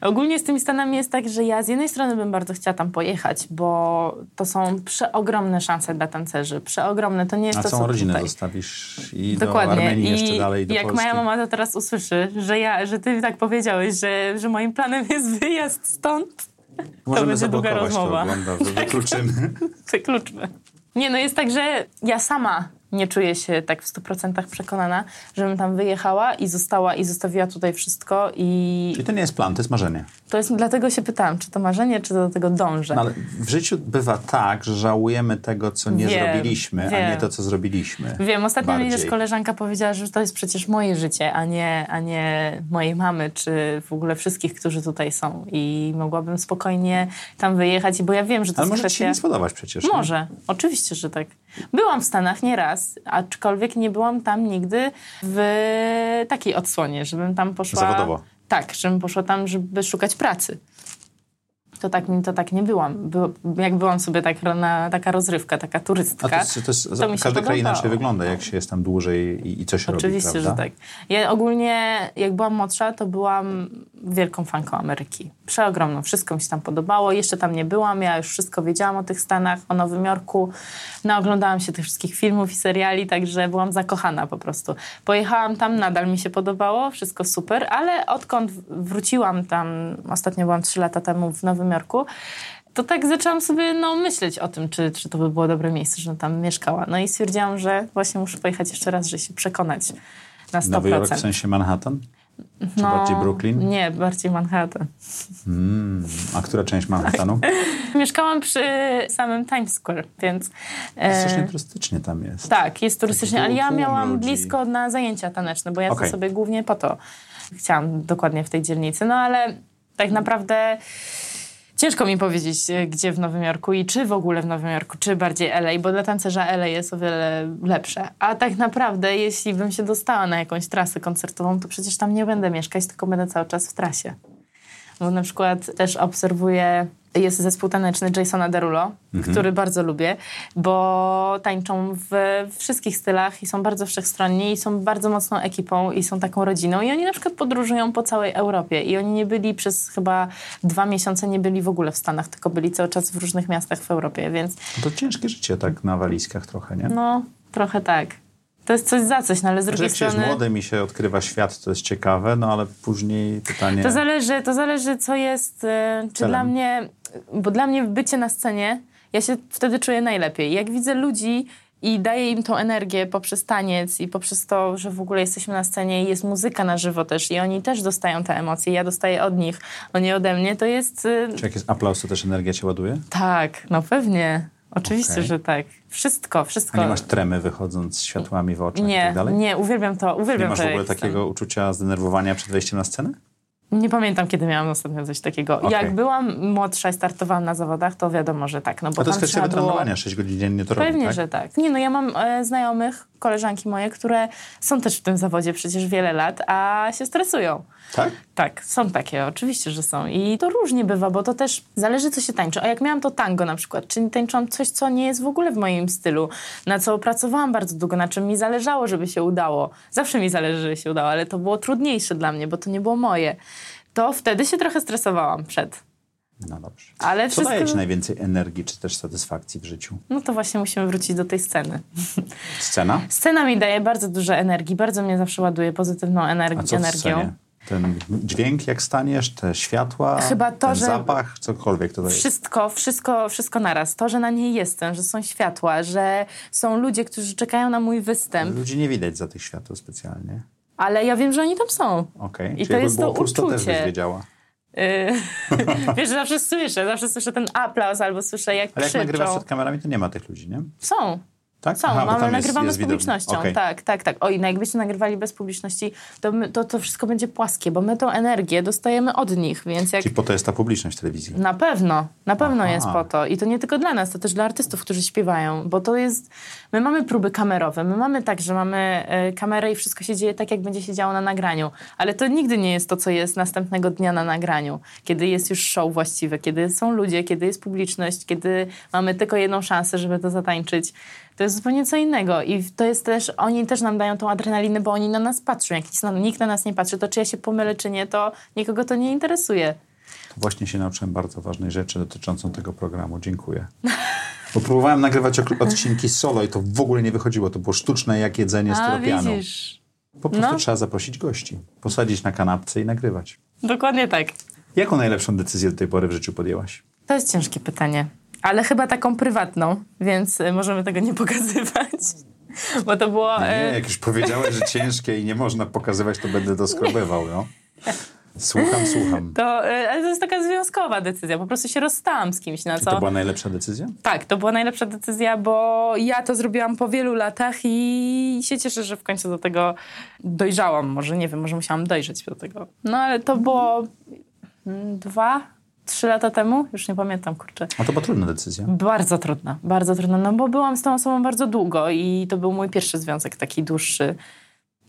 Ogólnie z tymi Stanami jest tak, że ja z jednej strony bym bardzo chciała tam pojechać, bo to są przeogromne szanse dla tancerzy. Przeogromne. To nie jest
A
to, co
rodzinę
tutaj.
zostawisz i do
Dokładnie.
Armenii
I
jeszcze dalej, do
jak
Polski.
moja mama to teraz usłyszy, że, ja, że ty tak powiedziałeś, że, że moim planem jest wyjazd stąd,
Możemy
będzie długa rozmowa.
to, ogląda, wykluczymy.
wykluczmy. Nie, no jest tak, że ja sama nie czuję się tak w 100% przekonana, żebym tam wyjechała i została i zostawiła tutaj wszystko i
Czyli to nie jest plan, to jest marzenie.
to jest, dlatego się pytałam, czy to marzenie, czy do tego dążę.
No, ale w życiu bywa tak, że żałujemy tego, co nie
Wiem,
zrobiliśmy, a
wiem.
nie to, co zrobiliśmy.
Wiem, ostatnio mi też koleżanka powiedziała, że to jest przecież moje życie, a nie, a nie mojej mamy, czy w ogóle wszystkich, którzy tutaj są. I mogłabym spokojnie tam wyjechać, bo ja wiem, że to
Ale
jest
może ci się
kwestia...
nie spodobać przecież. nie?
Może, oczywiście, że tak. Byłam w Stanach nie raz, aczkolwiek nie byłam tam nigdy w takiej odsłonie, żebym tam poszła...
Zawodowo.
Tak, żebym poszła tam, żeby szukać pracy. To tak, to tak nie byłam. By, jak byłam sobie tak na, taka rozrywka, taka
A
turystka.
to jest, to jest,
to mi się
każdy kraj inaczej wygląda, jak się jest tam dłużej i, i coś
Oczywiście,
robi,
że
prawda?
tak. Ja ogólnie, jak byłam młodsza, to byłam wielką fanką Ameryki. Przeogromną. Wszystko mi się tam podobało. Jeszcze tam nie byłam. Ja już wszystko wiedziałam o tych Stanach, o Nowym Jorku. Naoglądałam się tych wszystkich filmów i seriali, także byłam zakochana po prostu. Pojechałam tam, nadal mi się podobało. Wszystko super, ale odkąd wróciłam tam, ostatnio byłam trzy lata temu w Nowym Jorku, to tak zaczęłam sobie no, myśleć o tym, czy, czy to by było dobre miejsce, żebym tam mieszkała. No i stwierdziłam, że właśnie muszę pojechać jeszcze raz, żeby się przekonać na 100%.
Nowy Jork w sensie Manhattan? Czy
No,
bardziej Brooklyn?
Nie, bardziej Manhattan.
Mm, a która część Manhattanu?
Mieszkałam przy samym Times Square, więc... e,
Strasznie turystycznie tam jest.
tak, jest turystycznie, ale ja miałam
ludzi.
blisko na zajęcia taneczne, bo ja
Okej.
to sobie głównie po to chciałam dokładnie w tej dzielnicy. No ale tak naprawdę ciężko mi powiedzieć, e, gdzie w Nowym Jorku i czy w ogóle w Nowym Jorku, czy bardziej LA, bo dla tancerza LA jest o wiele lepsze. A tak naprawdę, jeśli bym się dostała na jakąś trasę koncertową, to przecież tam nie będę mieszkać, tylko będę cały czas w trasie. Bo na przykład też obserwuję, jest zespół taneczny Jasona Derulo, który bardzo lubię, bo tańczą w wszystkich stylach i są bardzo wszechstronni i są bardzo mocną ekipą i są taką rodziną i oni na przykład podróżują po całej Europie i oni nie byli przez chyba dwa miesiące, nie byli w ogóle w Stanach, tylko byli cały czas w różnych miastach w Europie, więc
No to ciężkie życie tak na walizkach trochę, nie?
no trochę tak. To jest coś za coś, no ale z drugiej
jak się jest
strony...
młodym i się odkrywa świat, to jest ciekawe, no ale później pytanie...
To zależy, to zależy, co jest. e, Czy
Celem.
dla mnie, bo dla mnie bycie na scenie, ja się wtedy czuję najlepiej. Jak widzę ludzi i daję im tą energię poprzez taniec i poprzez to, że w ogóle jesteśmy na scenie i jest muzyka na żywo też i oni też dostają te emocje, ja dostaję od nich, oni ode mnie, to jest. e,
Czy jak jest aplauz, to też energia cię ładuje?
Tak, no pewnie. Oczywiście,
Okej.
że tak. Wszystko, wszystko.
A nie masz tremy wychodząc z światłami w oczach i
nie,
tak dalej?
nie, uwielbiam to, uwielbiam
Nie masz w ogóle takiego uczucia zdenerwowania przed wejściem na scenę?
Nie pamiętam, kiedy miałam ostatnio coś takiego.
Okej.
Jak byłam młodsza i startowałam na zawodach, to wiadomo, że tak. No bo
Bo to jest kwestia
trzeba było...
wytrenowania, 6 godzin dziennie to robi,
Pewnie,
tak?
że tak. Nie no, ja mam e, znajomych, koleżanki moje, które są też w tym zawodzie przecież wiele lat, a się stresują.
Tak?
Tak, są takie, oczywiście, że są. I to różnie bywa, bo to też zależy, co się tańczy. A jak miałam to tango na przykład, czyli tańczyłam coś, co nie jest w ogóle w moim stylu, na co pracowałam bardzo długo, na czym mi zależało, żeby się udało. Zawsze mi zależy, żeby się udało, ale to było trudniejsze dla mnie, bo to nie było moje. To wtedy się trochę stresowałam przed.
No dobrze.
Ale
Co
wszystko...
daje ci najwięcej energii czy też satysfakcji w życiu?
No to właśnie musimy wrócić do tej sceny.
Scena?
Scena mi daje bardzo dużo energii, bardzo mnie zawsze ładuje pozytywną
A
energi-
co w
energią.
scenie? Ten dźwięk jak staniesz, te światła,
Chyba to,
ten
że-
zapach, cokolwiek to daje.
Wszystko, wszystko, wszystko naraz. To, że na niej jestem, że są światła, że są ludzie, którzy czekają na mój występ,
Ludzi nie widać za tych światł specjalnie.
ale ja wiem, że oni tam są.
Okej.
I
Czyli
to jest
było
to
pusto, też byś wiedziała.
Yy, wiesz, że zawsze słyszę, zawsze słyszę ten aplauz albo słyszę jak
Ale jak
krzyczą.
nagrywasz przed kamerami, to nie ma tych ludzi, nie?
Są.
Tak?
Są,
Aha,
mamy,
tam jest-
nagrywamy
jest
z publicznością.
Okej.
Tak, tak, tak. Oj, no jakbyście nagrywali bez publiczności, to, my, to to wszystko będzie płaskie, bo my tą energię dostajemy od nich, więc jak
Czyli po to jest ta publiczność telewizji.
Na pewno, na pewno
Aha.
jest po to. I to nie tylko dla nas, to też dla artystów, którzy śpiewają, bo to jest. My mamy próby kamerowe, my mamy tak, że mamy e, kamerę i wszystko się dzieje tak, jak będzie się działo na nagraniu. Ale to nigdy nie jest to, co jest następnego dnia na nagraniu, kiedy jest już show właściwe, kiedy są ludzie, kiedy jest publiczność, kiedy mamy tylko jedną szansę, żeby to zatańczyć. To jest zupełnie co innego. I to jest też, oni też nam dają tą adrenalinę, bo oni na nas patrzą. Jak nikt na nas nie patrzy, to czy ja się pomylę, czy nie, to nikogo to nie interesuje.
Właśnie się nauczyłem bardzo ważnej rzeczy dotyczącą tego programu. Dziękuję. Bo próbowałem nagrywać odcinki solo i to w ogóle nie wychodziło. To było sztuczne jak jedzenie z
A,
tropianu.
widzisz.
Po prostu
No.
trzeba zaprosić gości, posadzić na kanapce i nagrywać.
Dokładnie tak.
Jaką najlepszą decyzję do tej pory w życiu podjęłaś?
To jest ciężkie pytanie, ale chyba taką prywatną, więc y, możemy tego nie pokazywać. Bo to było.
Nie,
e,
jak już powiedziałeś, że ciężkie i nie można pokazywać, to będę to skrobywał, no. Słucham, słucham.
To, e, ale to jest taka związkowa decyzja. Po prostu się rozstałam z kimś, na
Czy
co.
to była najlepsza decyzja?
Tak, to była najlepsza decyzja, bo ja to zrobiłam po wielu latach i się cieszę, że w końcu do tego dojrzałam. Może nie wiem, może musiałam dojrzeć do tego. No ale to było mm, dwa, trzy lata temu, już nie pamiętam, kurczę.
A to była trudna decyzja.
Bardzo trudna, bardzo trudna, no bo byłam z tą osobą bardzo długo i to był mój pierwszy związek taki dłuższy,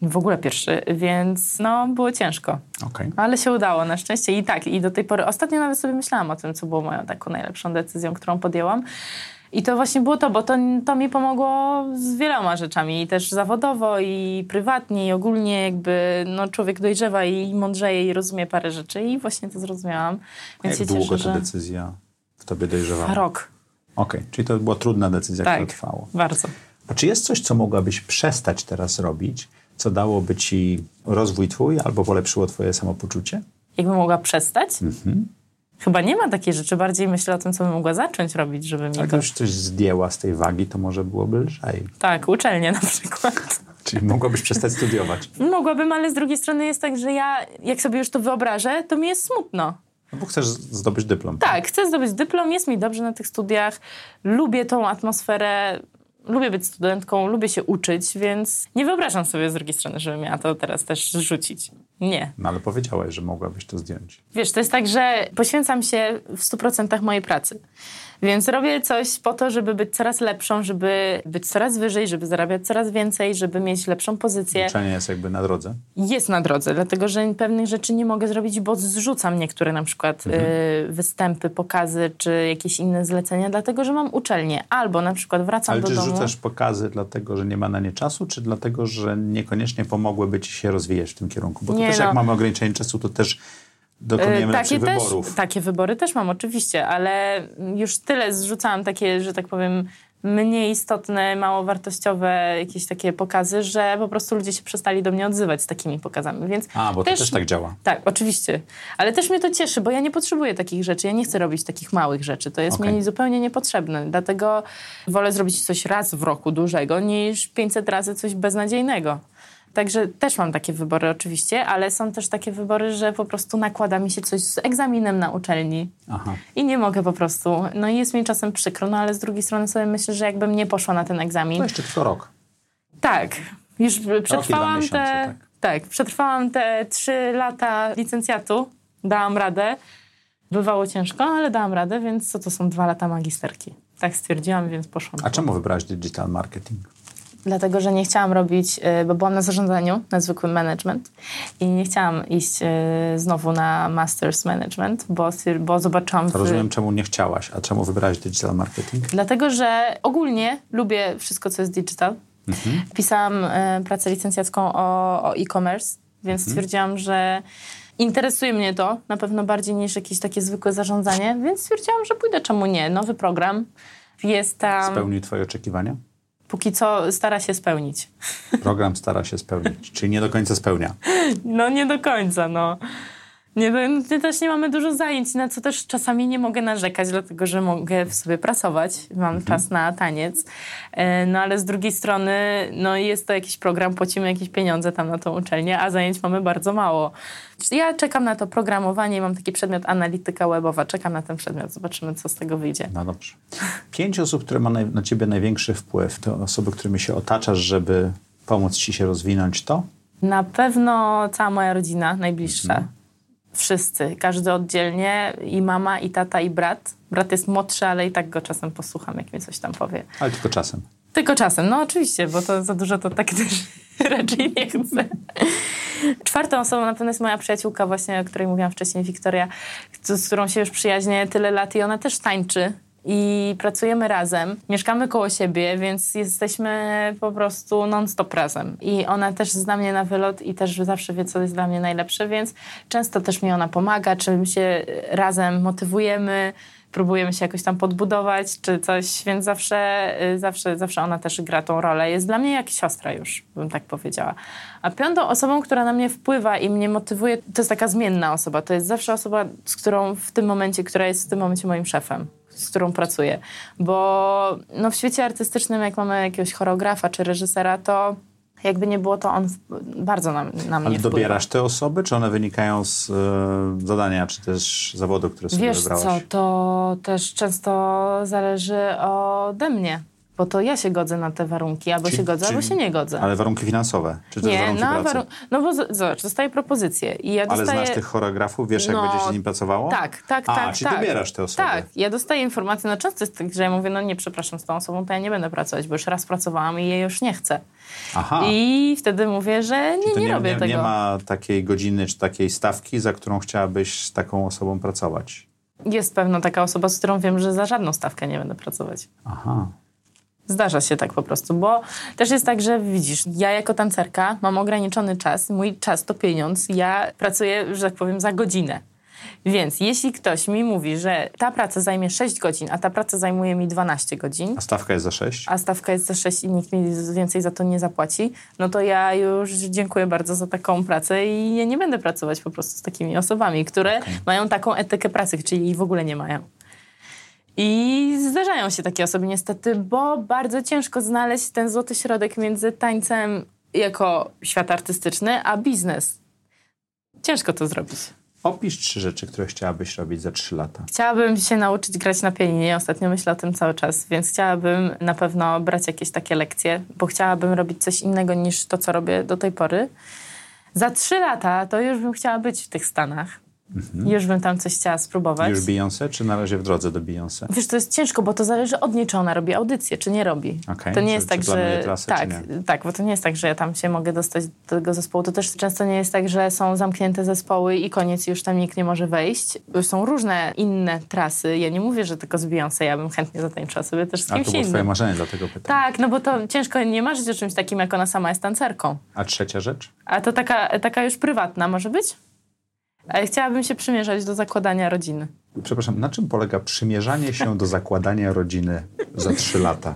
w ogóle pierwszy, więc no było ciężko,
Okej.
ale się udało na szczęście i tak, i do tej pory, ostatnio nawet sobie myślałam o tym, co było moją taką najlepszą decyzją, którą podjęłam i to właśnie było to, bo to, to mi pomogło z wieloma rzeczami, i też zawodowo, i prywatnie, i ogólnie jakby no, człowiek dojrzewa i mądrzeje i rozumie parę rzeczy i właśnie to zrozumiałam,
A
więc
Jak
się
długo
cieszę,
ta
że...
decyzja w tobie dojrzewała?
Rok,
Okej, czyli to była trudna decyzja,
tak,
która trwała.
bardzo.
A czy jest coś, co mogłabyś przestać teraz robić, co dałoby ci rozwój twój albo polepszyło twoje samopoczucie?
Jakbym mogła przestać?
Mhm.
Chyba nie ma takiej rzeczy. Bardziej myślę o tym, co bym mogła zacząć robić, żeby mi
Jak
to...
już coś zdjęła z tej wagi, to może byłoby lżej.
Tak, uczelnię na przykład.
Czyli mogłabyś przestać studiować.
Mogłabym, ale z drugiej strony jest tak, że ja, jak sobie już to wyobrażę, to mi jest smutno.
No bo chcesz zdobyć dyplom.
Tak, chcę zdobyć dyplom, jest mi dobrze na tych studiach, lubię tą atmosferę, lubię być studentką, lubię się uczyć, więc nie wyobrażam sobie z drugiej strony, żebym miała to teraz też rzucić. Nie.
No ale powiedziałaś, że mogłabyś to zdjąć.
Wiesz, to jest tak, że poświęcam się w 100% mojej pracy. Więc robię coś po to, żeby być coraz lepszą, żeby być coraz wyżej, żeby zarabiać coraz więcej, żeby mieć lepszą pozycję.
Uczenie jest jakby na drodze.
Jest na drodze, dlatego że pewnych rzeczy nie mogę zrobić, bo zrzucam niektóre na przykład
Mhm.
y, występy, pokazy czy jakieś inne zlecenia, dlatego że mam uczelnię. Albo na przykład wracam
Ale
do
czy
domu.
rzucasz pokazy dlatego, że nie ma na nie czasu, czy dlatego, że niekoniecznie pomogłyby ci się rozwijać w tym kierunku? Bo to
Nie
też
no.
jak mamy ograniczenie czasu, to też Dokonujemy
takie
lepszych
też,
wyborów.
Takie wybory też mam oczywiście, ale już tyle zrzucałam takie, że tak powiem, mniej istotne, mało wartościowe jakieś takie pokazy, że po prostu ludzie się przestali do mnie odzywać z takimi pokazami, więc
A, bo to też tak działa.
Tak, oczywiście. Ale też mnie to cieszy, bo ja nie potrzebuję takich rzeczy. Ja nie chcę robić takich małych rzeczy. To jest
Okej.
mi zupełnie niepotrzebne. Dlatego wolę zrobić coś raz w roku dużego, niż 500 razy coś beznadziejnego. Także też mam takie wybory oczywiście, ale są też takie wybory, że po prostu nakłada mi się coś z egzaminem na uczelni.
Aha.
I nie mogę po prostu. No i jest mi czasem przykro, no ale z drugiej strony sobie myślę, że jakbym nie poszła na ten egzamin.
To jeszcze tylko rok.
Tak. Już przetrwałam
miesiące,
te.
tak.
Tak. przetrwałam te trzy lata licencjatu. Dałam radę. Bywało ciężko, ale dałam radę, więc co to są dwa lata magisterki. Tak stwierdziłam, więc poszłam.
A czemu wybrałaś digital marketing?
Dlatego, że nie chciałam robić, y, bo byłam na zarządzaniu, na zwykłym management i nie chciałam iść y, znowu na masters management, bo, bo zobaczyłam...
To rozumiem, czemu nie chciałaś, a czemu wybrałaś digital marketing?
Dlatego, że ogólnie lubię wszystko, co jest digital. Pisałam e, pracę licencjacką o, o e-commerce, więc stwierdziłam, że interesuje mnie to na pewno bardziej niż jakieś takie zwykłe zarządzanie, więc stwierdziłam, że pójdę, czemu nie. Nowy program jest tam,
Spełnił twoje oczekiwania?
Póki co stara się spełnić.
Program stara się spełnić, czyli nie do końca spełnia.
No nie do końca, no. Nie, my też nie mamy dużo zajęć, na co też czasami nie mogę narzekać, dlatego że mogę sobie pracować, mam czas na taniec. E, No ale z drugiej strony, no jest to jakiś program, płacimy jakieś pieniądze tam na tą uczelnię, a zajęć mamy bardzo mało. Ja czekam na to programowanie mam taki przedmiot analityka webowa. Czekam na ten przedmiot, zobaczymy, co z tego wyjdzie.
No dobrze. Pięć osób, które ma naj- na ciebie największy wpływ, to osoby, którymi się otaczasz, żeby pomóc ci się rozwinąć, to?
Na pewno cała moja rodzina najbliższa. Wszyscy, każdy oddzielnie, i mama, i tata, i brat. Brat jest młodszy, ale i tak go czasem posłucham, jak mi coś tam powie.
Ale tylko czasem.
Tylko czasem, no oczywiście, bo to za dużo to tak też raczej nie chcę. Czwartą osobą na pewno jest moja przyjaciółka właśnie, o której mówiłam wcześniej, Wiktoria, z którą się już przyjaźnię tyle lat i ona też tańczy. I pracujemy razem, mieszkamy koło siebie, więc jesteśmy po prostu non-stop razem. I ona też zna mnie na wylot i też zawsze wie, co jest dla mnie najlepsze, więc często też mi ona pomaga, czy my się razem motywujemy, próbujemy się jakoś tam podbudować, czy coś, więc zawsze, y, zawsze, zawsze ona też gra tą rolę. Jest dla mnie jak siostra już, bym tak powiedziała. A piątą osobą, która na mnie wpływa i mnie motywuje, to jest taka zmienna osoba. To jest zawsze osoba, z którą w tym momencie, która jest w tym momencie moim szefem z którą pracuję. Bo no, w świecie artystycznym, jak mamy jakiegoś choreografa czy reżysera, to jakby nie było, to on w- bardzo na, na mnie
Ale
wpływa.
dobierasz te osoby, czy one wynikają z e, zadania, czy też zawodu, które sobie
Wiesz
wybrałaś?
co, to też często zależy ode mnie, bo to ja się godzę na te warunki, albo
Czyli-
się godzę, albo
czyli-
się nie godzę.
Ale warunki finansowe, czy też
nie,
warunki
na
pracy?
warun- No bo zobacz, dostaję propozycję i ja
Ale
dostaję...
znasz tych choreografów, wiesz jak
No,
będzie się z nim pracowało?
Tak, tak,
A,
tak.
czyli
tak.
dobierasz te osoby.
Tak, ja dostaję informacje, no często jest tak, że ja mówię, no nie, przepraszam, z tą osobą to ja nie będę pracować, bo już raz pracowałam i jej już nie chcę.
Aha.
I wtedy mówię, że nie, nie,
nie,
robię
nie,
tego.
nie ma takiej godziny czy takiej stawki, za którą chciałabyś z taką osobą pracować.
Jest pewno taka osoba, z którą wiem, że za żadną stawkę nie będę pracować.
Aha.
Zdarza się tak po prostu, bo też jest tak, że widzisz, ja jako tancerka mam ograniczony czas, mój czas to pieniądz, ja pracuję, że tak powiem, za godzinę. Więc jeśli ktoś mi mówi, że ta praca zajmie 6 godzin, a ta praca zajmuje mi 12 godzin,
A stawka jest za 6?
a stawka jest za 6 i nikt mi więcej za to nie zapłaci, no to ja już dziękuję bardzo za taką pracę i ja nie będę pracować po prostu z takimi osobami, które mają taką etykę pracy, czyli jej w ogóle nie mają. I zdarzają się takie osoby niestety, bo bardzo ciężko znaleźć ten złoty środek między tańcem jako świat artystyczny, a biznes. Ciężko to zrobić.
Opisz trzy rzeczy, które chciałabyś robić za 3 lata.
Chciałabym się nauczyć grać na pianinie. Ostatnio myślę o tym cały czas, więc chciałabym na pewno brać jakieś takie lekcje, bo chciałabym robić coś innego niż to, co robię do tej pory. Za trzy lata to już bym chciała być w tych Stanach. Już bym tam coś chciała spróbować.
Już Beyoncé, czy na razie w drodze do Beyoncé?
Wiesz, to jest ciężko, bo to zależy od niej, czy ona robi audycję, czy nie robi.
Okej,
To nie
czy-
jest
czy
tak, że.
trasę,
tak, tak, bo to nie jest tak, że ja tam się mogę dostać do tego zespołu. To też często nie jest tak, że są zamknięte zespoły i koniec, już tam nikt nie może wejść. Są różne inne trasy. Ja nie mówię, że tylko z Beyoncé, ja bym chętnie zatańczyła sobie też z
A
kimś
to było twoje
innym.
marzenie, dlatego pytam.
Tak, no bo to ciężko nie marzyć o czymś takim, jak ona sama jest tancerką.
A trzecia rzecz?
A to taka, taka już prywatna może być? Ale chciałabym się przymierzać do zakładania rodziny.
Przepraszam, na czym polega przymierzanie się do zakładania rodziny za 3 lata?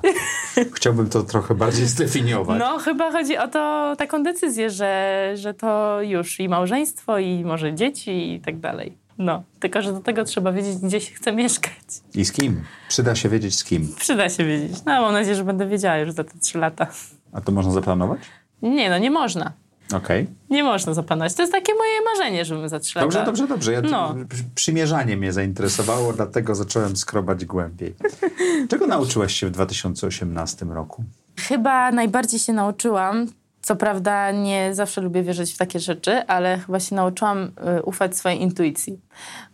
Chciałbym to trochę bardziej zdefiniować.
No, chyba chodzi o to, taką decyzję, że, że to już i małżeństwo, i może dzieci i tak dalej. No, tylko że do tego trzeba wiedzieć, gdzie się chce mieszkać.
I z kim? Przyda się wiedzieć z kim.
Przyda się wiedzieć. No, mam nadzieję, że będę wiedziała już za te trzy lata.
A to można zaplanować?
Nie, no nie można.
Okej.
Nie można zaplanować. To jest takie moje marzenie, żebym za trzy
Dobrze,
lata...
dobrze, dobrze. Ja
No.
przy- Przymierzanie mnie zainteresowało, dlatego zacząłem skrobać głębiej. Czego nauczyłaś się w 2018 roku?
Chyba najbardziej się nauczyłam, co prawda nie zawsze lubię wierzyć w takie rzeczy, ale chyba się nauczyłam y, ufać swojej intuicji.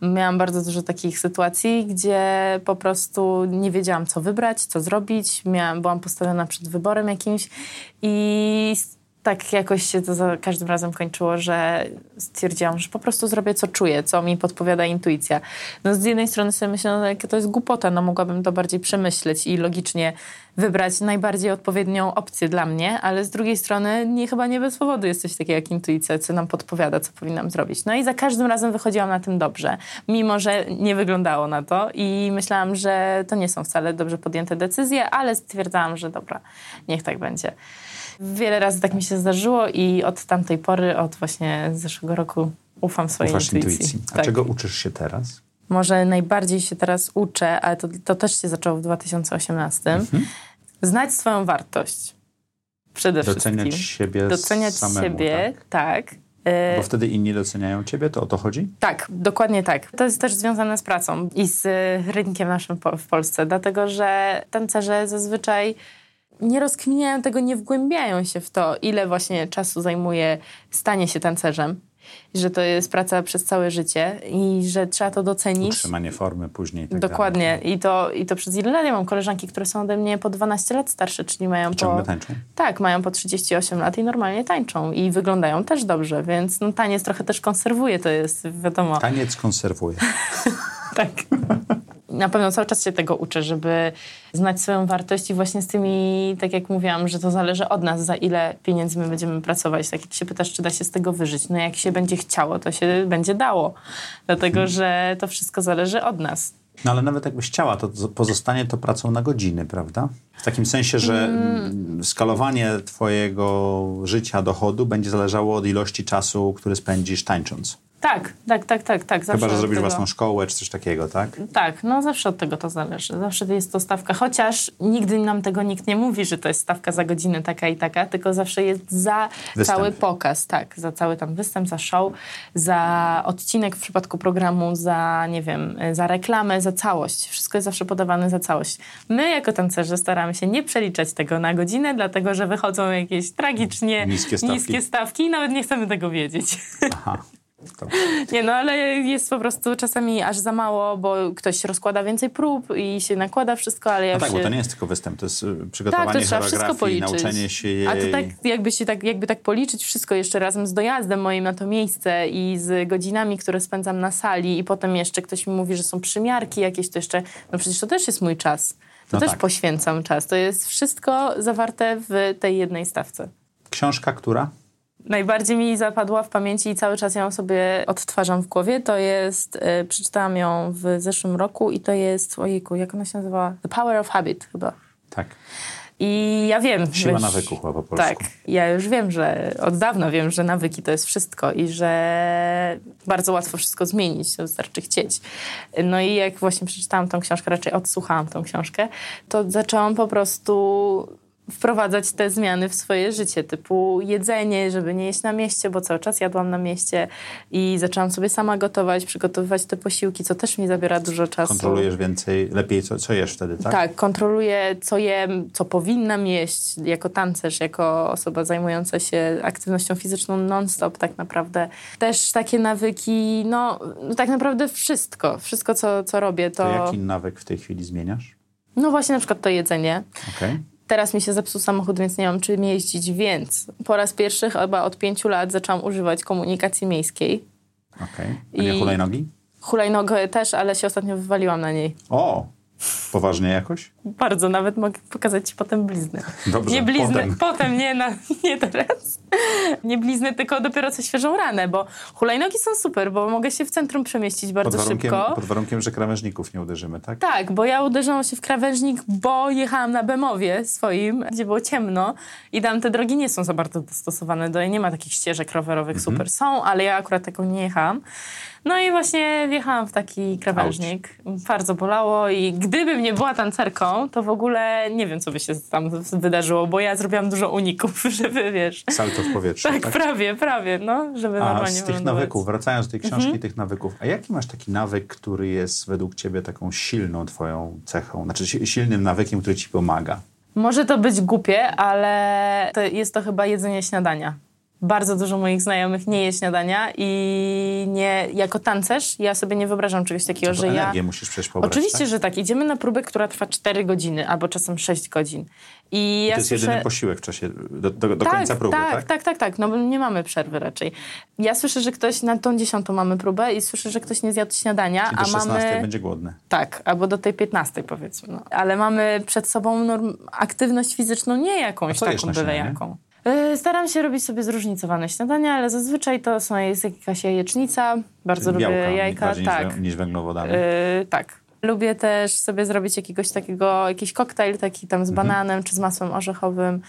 Miałam bardzo dużo takich sytuacji, gdzie po prostu nie wiedziałam, co wybrać, co zrobić. Miałam, byłam postawiona przed wyborem jakimś i tak jakoś się to za każdym razem kończyło, że stwierdziłam, że po prostu zrobię, co czuję, co mi podpowiada intuicja. No z jednej strony sobie myślę, no, to jest głupota, no mogłabym to bardziej przemyśleć i logicznie wybrać najbardziej odpowiednią opcję dla mnie, ale z drugiej strony nie, chyba nie bez powodu jest coś takiego jak intuicja, co nam podpowiada, co powinnam zrobić. No i za każdym razem wychodziłam na tym dobrze, mimo że nie wyglądało na to i myślałam, że to nie są wcale dobrze podjęte decyzje, ale stwierdzałam, że dobra, niech tak będzie. Wiele razy tak mi się zdarzyło i od tamtej pory, od właśnie zeszłego roku ufam swojej
Ufasz
intuicji.
intuicji. A
Tak.
czego uczysz się teraz?
Może najbardziej się teraz uczę, ale to, to też się zaczęło w 2018.
Mhm.
Znać swoją wartość. Przede
Doceniać
wszystkim.
siebie
Doceniać
samemu,
siebie,
tak?
tak.
Bo wtedy inni doceniają ciebie, to o to chodzi?
tak, dokładnie tak. To jest też związane z pracą i z rynkiem naszym w Polsce, dlatego że tancerze zazwyczaj nie rozkminiają tego, nie wgłębiają się w to, ile właśnie czasu zajmuje stanie się tancerzem. I że to jest praca przez całe życie i że trzeba to docenić.
Utrzymanie formy później. i Tak
Dokładnie.
Dalej.
I to, I to przez ile lat? Ja mam koleżanki, które są ode mnie po 12 lat starsze, czyli mają
Ciągle
po...
tańczą?
Tak, mają po 38 lat i normalnie tańczą. I wyglądają też dobrze, więc no, taniec trochę też konserwuje, to jest wiadomo.
Taniec konserwuje.
Tak. Na pewno cały czas się tego uczę, żeby znać swoją wartość i właśnie z tymi, tak jak mówiłam, że to zależy od nas, za ile pieniędzy my będziemy pracować. Tak jak się pytasz, czy da się z tego wyżyć. No jak się będzie chciało, to się będzie dało. Dlatego, że to wszystko zależy od nas.
No ale nawet jakbyś chciała, to pozostanie to pracą na godziny, prawda? W takim sensie, że mm. skalowanie twojego życia, dochodu będzie zależało od ilości czasu, który spędzisz tańcząc.
Tak, tak, tak, tak. tak. Zawsze
Chyba, że zrobisz
tego-
własną szkołę czy coś takiego, tak?
Tak, no zawsze od tego to zależy. Zawsze jest to stawka, chociaż nigdy nam tego nikt nie mówi, że to jest stawka za godzinę taka i taka, tylko zawsze jest za
Występ.
cały pokaz, tak, za cały tam występ, za show, za odcinek w przypadku programu, za, nie wiem, za reklamę, za całość. Wszystko jest zawsze podawane za całość. My jako tancerze staramy się nie przeliczać tego na godzinę, dlatego że wychodzą jakieś tragicznie
Niskie stawki.
niskie stawki i nawet nie chcemy tego wiedzieć.
Aha. To.
Nie, no ale jest po prostu czasami aż za mało, bo ktoś rozkłada więcej prób i się nakłada wszystko, ale ja
No tak,
się...
bo to nie jest tylko występ, to jest y,
Tak,
przygotowanie
to trzeba wszystko policzyć.
nauczenie się jej.
A to tak jakby, się tak jakby tak policzyć wszystko jeszcze razem z dojazdem moim na to miejsce i z godzinami, które spędzam na sali i potem jeszcze ktoś mi mówi, że są przymiarki jakieś, to jeszcze, no przecież to też jest mój czas. To
No
też
tak.
poświęcam czas. To jest wszystko zawarte w tej jednej stawce.
Książka, która?
Najbardziej mi zapadła w pamięci i cały czas ją sobie odtwarzam w głowie. To jest, e, przeczytałam ją w zeszłym roku i to jest, ojejku, jak ona się nazywa? The Power of Habit chyba.
Tak.
I ja wiem.
Siła
wiesz,
nawyku chyba po polsku.
Tak, ja już wiem, że od dawna wiem, że nawyki to jest wszystko i że bardzo łatwo wszystko zmienić, wystarczy chcieć. No i jak właśnie przeczytałam tą książkę, raczej odsłuchałam tą książkę, to zaczęłam po prostu wprowadzać te zmiany w swoje życie, typu jedzenie, żeby nie jeść na mieście, bo cały czas jadłam na mieście i zaczęłam sobie sama gotować, przygotowywać te posiłki, co też mi zabiera dużo czasu.
Kontrolujesz więcej, lepiej co, co jesz wtedy, tak?
Tak, kontroluję, co jem, co powinnam jeść jako tancerz, jako osoba zajmująca się aktywnością fizyczną non-stop tak naprawdę. Też takie nawyki, no tak naprawdę wszystko, wszystko co, co robię to...
To jaki nawyk w tej chwili zmieniasz?
No właśnie na przykład to jedzenie.
Okej.
Teraz mi się zepsuł samochód, więc nie mam czym jeździć, więc po raz pierwszy chyba od pięciu lat zaczęłam używać komunikacji miejskiej.
okej. A nie
I-
hulajnogi?
Hulajnogę też, ale się ostatnio wywaliłam na niej.
O! Poważnie jakoś?
Bardzo, nawet mogę pokazać ci potem blizny.
Dobrze,
nie blizny,
potem.
potem, nie, na, nie teraz. Nie blizny, tylko dopiero co świeżą ranę, bo hulajnogi są super, bo mogę się w centrum przemieścić bardzo
Pod warunkiem,
szybko.
pod warunkiem, że krawężników nie uderzymy, tak?
Tak, bo ja uderzyłam się w krawężnik, bo jechałam na Bemowie swoim, gdzie było ciemno i tam te drogi nie są za bardzo dostosowane do nie ma takich ścieżek rowerowych,
Mhm.
super są, ale ja akurat taką nie jechałam. No i właśnie wjechałam w taki krawężnik. Bardzo bolało i gdybym nie była tancerką, mną, to w ogóle nie wiem, co by się tam wydarzyło, bo ja zrobiłam dużo uników, żeby, wiesz...
Salto w powietrzu,
tak?
tak?
prawie, prawie, no, żeby
A
normalnie
z tych
wylądować.
nawyków, wracając do tej książki mhm. tych nawyków, a jaki masz taki nawyk, który jest według ciebie taką silną twoją cechą, znaczy si- silnym nawykiem, który ci pomaga?
Może to być głupie, ale to jest to chyba jedzenie śniadania. Bardzo dużo moich znajomych nie je śniadania i nie, jako tancerz ja sobie nie wyobrażam czegoś takiego,
To
że ja...
musisz przecież pobrać,
Oczywiście,
tak?
że tak. Idziemy na próbę, która trwa 4 godziny albo czasem 6 godzin. I ja
To jest
słyszę...
jedyny posiłek w czasie, do, do, do
tak,
końca próby,
tak,
tak?
tak, tak, tak, no bo nie mamy przerwy raczej. Ja słyszę, że ktoś na tą dziesiątą mamy próbę i słyszę, że ktoś nie zjadł śniadania,
I do
a
16
mamy...
będzie głodny.
Tak, albo do tej 15 powiedzmy. No. Ale mamy przed sobą norm... aktywność fizyczną nie jakąś taką byle jaką. Yy, Staram się robić sobie zróżnicowane śniadania, ale zazwyczaj to są, jest jakaś jajecznica, bardzo
Czyli
lubię jajka. Tak,
niż, wę- niż węglowodany.
Yy, tak. Lubię też sobie zrobić jakiegoś takiego, jakiś koktajl taki tam z
Mhm.
bananem czy z masłem orzechowym,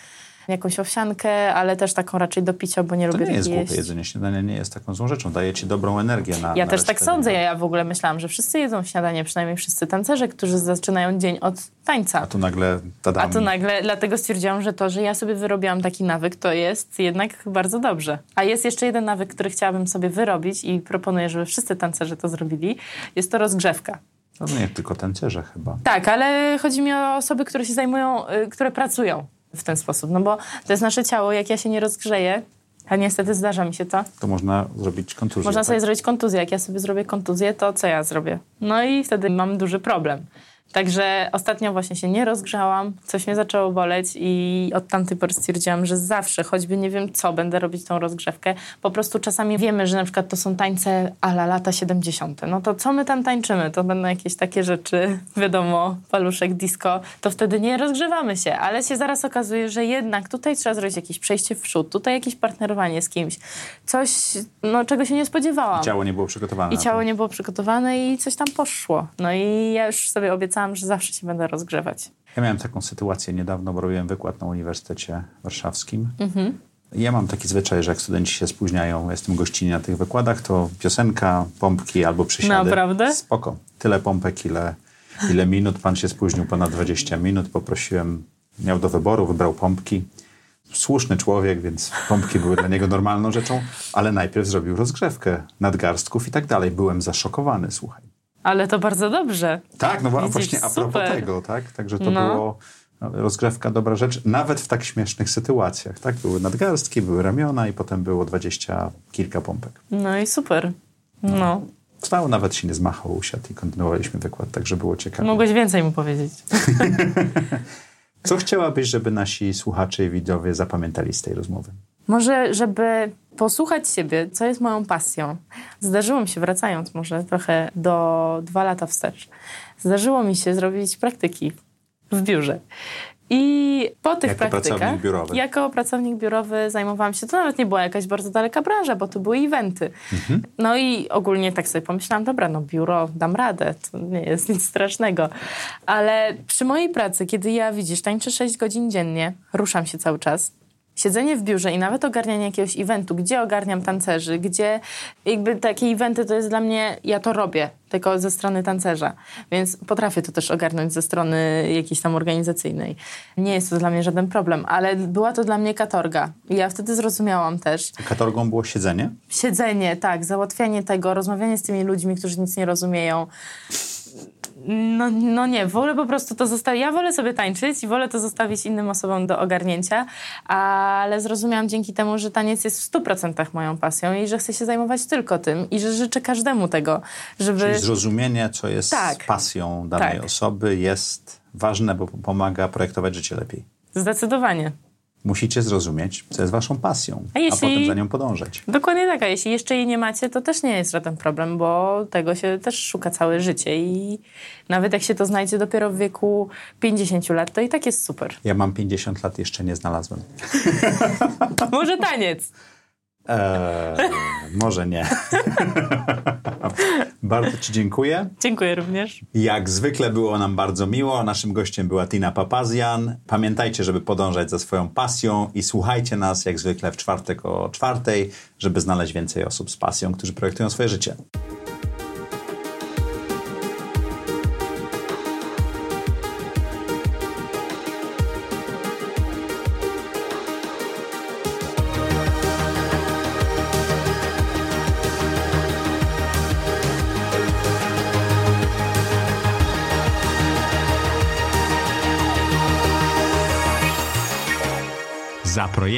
jakąś owsiankę, ale też taką raczej do picia, bo nie
to
lubię
nie jest głupie. Jedzenie śniadania nie jest taką złą rzeczą. Daje ci dobrą energię na
Ja
na
też tak sądzę.
dnia.
Ja, ja w ogóle myślałam, że wszyscy jedzą śniadanie, przynajmniej wszyscy tancerze, którzy zaczynają dzień od tańca.
A tu nagle tadam.
A tu nagle, dlatego stwierdziłam, że to, że ja sobie wyrobiłam taki nawyk, to jest jednak bardzo dobrze. A jest jeszcze jeden nawyk, który chciałabym sobie wyrobić i proponuję, żeby wszyscy tancerze to zrobili. Jest to rozgrzewka.
No nie tylko tancerze chyba.
Tak, ale chodzi mi o osoby, które się zajmują, y, które pracują w ten sposób. No bo to jest nasze ciało, jak ja się nie rozgrzeję, a niestety zdarza mi się to,
To można zrobić kontuzję.
można
tak?
sobie zrobić kontuzję. Jak ja sobie zrobię kontuzję, to co ja zrobię? No i wtedy mam duży problem. Także ostatnio właśnie się nie rozgrzałam, coś mnie zaczęło boleć i od tamtej pory stwierdziłam, że zawsze, choćby nie wiem co, będę robić tą rozgrzewkę. Po prostu czasami wiemy, że na przykład to są tańce ala lata 70. No to co my tam tańczymy? To będą jakieś takie rzeczy, wiadomo, paluszek, disco. To wtedy nie rozgrzewamy się, ale się zaraz okazuje, że jednak tutaj trzeba zrobić jakieś przejście w przód, tutaj jakieś partnerowanie z kimś. Coś, no czego się nie spodziewałam.
Ciało nie było przygotowane.
I ciało nie było przygotowane i coś tam poszło. No i ja już sobie obiecałam, że zawsze się będę rozgrzewać.
Ja miałem taką sytuację niedawno, bo robiłem wykład na Uniwersytecie Warszawskim.
Mhm.
Ja mam taki zwyczaj, że jak studenci się spóźniają, jestem gościnnie na tych wykładach, to piosenka, pompki albo przysiady.
Naprawdę?
Spoko. Tyle pompek, ile, ile minut. Pan się spóźnił ponad 20 minut. Poprosiłem, miał do wyboru, wybrał pompki. Słuszny człowiek, więc pompki były dla niego normalną rzeczą, ale najpierw zrobił rozgrzewkę nadgarstków i tak dalej. Byłem zaszokowany, słuchaj.
Ale to bardzo dobrze.
Tak, no
Widzisz,
właśnie a propos
super.
tego, tak? Także to
No.
było no, rozgrzewka, dobra rzecz, nawet w tak śmiesznych sytuacjach, tak? Były nadgarstki, były ramiona i potem było dwadzieścia kilka pompek.
No i super. No.
Stał, nawet się nie zmachał, usiadł i kontynuowaliśmy wykład, także było ciekawe.
Mogłeś więcej mu powiedzieć.
Co chciałabyś, żeby nasi słuchacze i widzowie zapamiętali z tej rozmowy?
Może, żeby posłuchać siebie, co jest moją pasją. Zdarzyło mi się, wracając może trochę do dwa lata wstecz, zdarzyło mi się zrobić praktyki w biurze. I po tych
Jako
praktykach,
pracownik biurowy.
jako pracownik biurowy zajmowałam się, to nawet nie była jakaś bardzo daleka branża, bo to były eventy.
Mhm.
No i ogólnie tak sobie pomyślałam, dobra, no biuro, dam radę, to nie jest nic strasznego. Ale przy mojej pracy, kiedy ja, widzisz, tańczę 6 godzin dziennie, ruszam się cały czas, siedzenie w biurze i nawet ogarnianie jakiegoś eventu, gdzie ogarniam tancerzy, gdzie jakby takie eventy to jest dla mnie, ja to robię, tylko ze strony tancerza, więc potrafię to też ogarnąć ze strony jakiejś tam organizacyjnej. Nie jest to dla mnie żaden problem, ale była to dla mnie katorga. I ja wtedy zrozumiałam też,
Katorgą było siedzenie?
siedzenie, tak, załatwianie tego, rozmawianie z tymi ludźmi, którzy nic nie rozumieją. No, no nie, wolę po prostu to zostawić. Ja wolę sobie tańczyć i wolę to zostawić innym osobom do ogarnięcia, ale zrozumiałam dzięki temu, że taniec jest w 100% moją pasją i że chcę się zajmować tylko tym i że życzę każdemu tego, żeby...
Czyli zrozumienie, co jest
Tak.
pasją danej
Tak.
osoby jest ważne, bo pomaga projektować życie lepiej.
Zdecydowanie.
Musicie zrozumieć, co jest waszą pasją,
A jeśli-
potem za nią podążać.
Dokładnie tak, a jeśli jeszcze jej nie macie, to też nie jest żaden problem, bo tego się też szuka całe życie i nawet jak się to znajdzie dopiero w wieku 50 lat, to i tak jest super.
Ja mam 50 lat, jeszcze nie znalazłem.
Może taniec.
Eee, może nie. bardzo Ci dziękuję.
Dziękuję również.
Jak zwykle było nam bardzo miło. Naszym gościem była Tina Papazian. Pamiętajcie, żeby podążać za swoją pasją i słuchajcie nas jak zwykle w czwartek o czwartej, żeby znaleźć więcej osób z pasją, którzy projektują swoje życie.